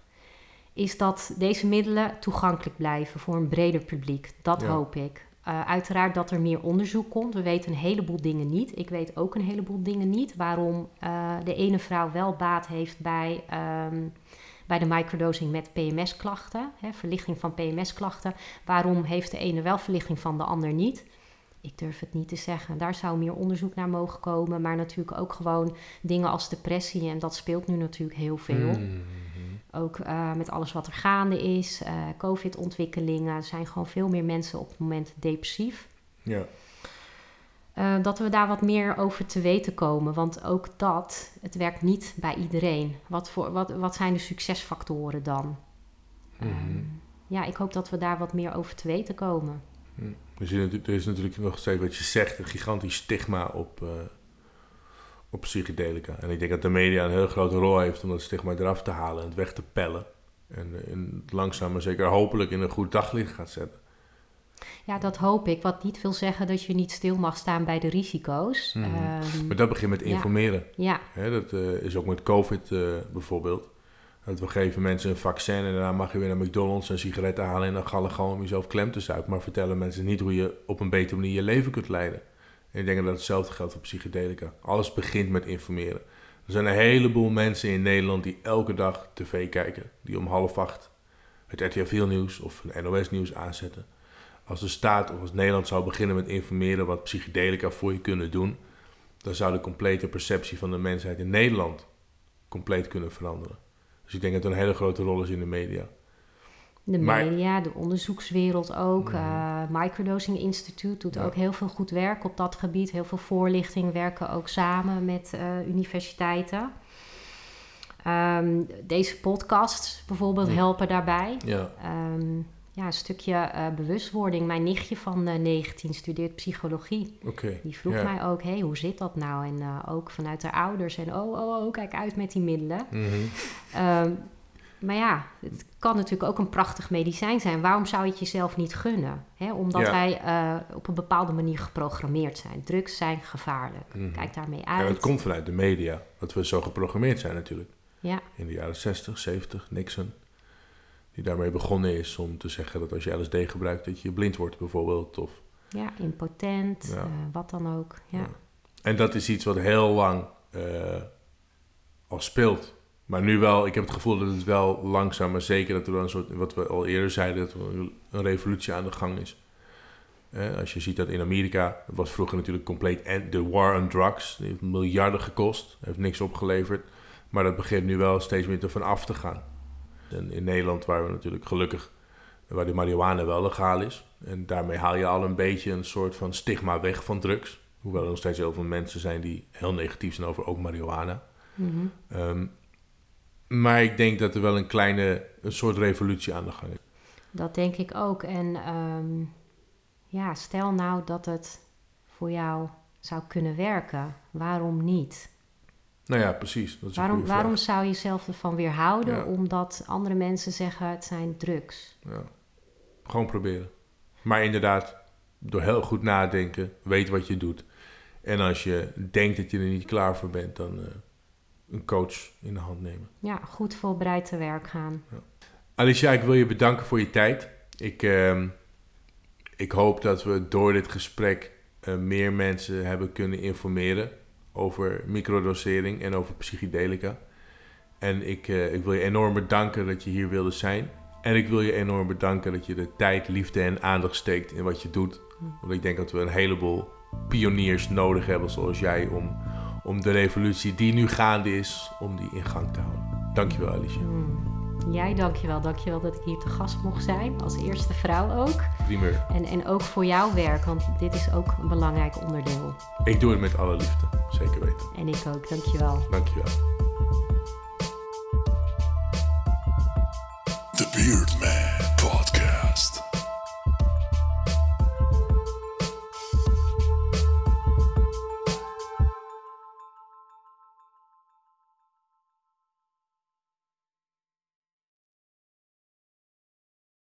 is dat deze middelen toegankelijk blijven voor een breder publiek. Dat Ja. hoop ik. Eh, uiteraard dat er meer onderzoek komt. We weten een heleboel dingen niet. Ik weet ook een heleboel dingen niet. Waarom eh, de ene vrouw wel baat heeft bij, ehm, bij de microdosing met PMS-klachten. Hè, verlichting van PMS-klachten. Waarom heeft de ene wel verlichting van de ander niet? Ik durf het niet te zeggen. Daar zou meer onderzoek naar mogen komen. Maar natuurlijk ook gewoon dingen als depressie. En dat speelt nu natuurlijk heel veel. Mhm. Ook eh, met alles wat er gaande is. eh, Covid-ontwikkelingen. zijn gewoon veel meer mensen op het moment depressief. Ja. Eh, dat we daar wat meer over te weten komen. Want ook dat, het werkt niet bij iedereen. Wat, voor, wat, wat zijn de succesfactoren dan? Mhm. Ehm, ja, ik hoop dat we daar wat meer over te weten komen. Er, er is natuurlijk nog steeds wat je zegt, een gigantisch stigma op, eh, op psychedelica. En ik denk dat de media een heel grote rol heeft om dat stigma eraf te halen en het weg te pellen. En, en langzaam maar zeker hopelijk in een goed daglicht gaat zetten. Ja, dat hoop ik. Wat niet wil zeggen dat je niet stil mag staan bij de risico's. Mhm. Ehm, Maar dat begint met informeren. ja, dat eh, is ook met COVID eh, bijvoorbeeld. Dat we geven mensen een vaccin en daarna mag je weer naar McDonald's een sigaret halen en dan gallen gewoon om jezelf klem te zuipen. Maar vertellen mensen niet hoe je op een betere manier je leven kunt leiden. En ik denk dat hetzelfde geldt voor psychedelica. Alles begint met informeren. Er zijn een heleboel mensen in Nederland die elke dag tv kijken. Die om half acht het RTL nieuws of een NOS nieuws aanzetten. Als de staat of als Nederland zou beginnen met informeren wat psychedelica voor je kunnen doen, dan zou de complete perceptie van de mensheid in Nederland compleet kunnen veranderen. Dus ik denk dat er een hele grote rol is in de media. de Maar- media, de onderzoekswereld ook. Eh Microdosing Institute doet Ja. ook heel veel goed werk op dat gebied. Heel veel voorlichting, werken ook samen met eh, universiteiten. Ehm, deze podcasts bijvoorbeeld helpen daarbij. Ja, Ehm, ja, een stukje eh, bewustwording. Mijn nichtje van eh, 19 studeert psychologie. Die vroeg Ja. mij ook, hey, hoe zit dat nou? En eh, ook vanuit haar ouders. En oh, oh, oh, kijk uit met die middelen. Mhm. Ehm, maar ja, het kan natuurlijk ook een prachtig medicijn zijn. Waarom zou je het jezelf niet gunnen? Hè? Omdat Ja. wij op een bepaalde manier geprogrammeerd zijn. Drugs zijn gevaarlijk. Mhm. Kijk daarmee Ja, uit. dat komt vanuit de media. Dat we zo geprogrammeerd zijn natuurlijk. Ja, In de jaren 60, 70, Nixon. Die daarmee begonnen is om te zeggen dat als je LSD gebruikt, dat je blind wordt bijvoorbeeld. Of, ja impotent, Ja. eh, wat dan ook. Ja. Ja. En dat is iets wat heel lang eh, al speelt. Maar nu wel, ik heb het gevoel dat het wel langzaam, maar zeker dat er wel een soort, wat we al eerder zeiden, dat er een- revolutie aan de gang is. Eh, als je ziet dat in Amerika, het was vroeger natuurlijk compleet de war on drugs, die heeft miljarden gekost, heeft niks opgeleverd. Maar dat begint nu wel steeds meer ervan af te gaan. En in Nederland, waar we natuurlijk gelukkig, waar de marihuana wel legaal is. En daarmee haal je al een beetje een soort van stigma weg van drugs. Hoewel er nog steeds heel veel mensen zijn die heel negatief zijn over ook marihuana. Mhm. Ehm, maar ik denk dat er wel een kleine, een soort revolutie aan de gang is. Dat denk ik ook. En ehm, ja, stel nou dat het voor jou zou kunnen werken. Waarom niet? Nou ja, precies. Dat is Waarom, waarom zou je jezelf ervan weerhouden Ja. omdat andere mensen zeggen het zijn drugs? Ja. Gewoon proberen. Maar inderdaad, door heel goed nadenken, weet wat je doet. En als je denkt dat je er niet klaar voor bent, dan eh, een coach in de hand nemen. Ja, goed voorbereid te werk gaan. Alicia, ik wil je bedanken voor je tijd. Ik, ehm, ik hoop dat we door dit gesprek eh, meer mensen hebben kunnen informeren over microdosering en over psychedelica. En ik, eh, ik wil je enorm bedanken dat je hier wilde zijn. En ik wil je enorm bedanken dat je de tijd, liefde en aandacht steekt in wat je doet. Want ik denk dat we een heleboel pioniers nodig hebben zoals jij om, om de revolutie die nu gaande is, om die in gang te houden. Dankjewel Alicia. Jij dankjewel. Dankjewel dat ik hier te gast mocht zijn. Als eerste vrouw ook. Primeur. En, en ook voor jouw werk, want dit is ook een belangrijk onderdeel. Ik doe het met alle liefde, zeker weten. En ik ook. Dankjewel. Dankjewel. The Beard Man.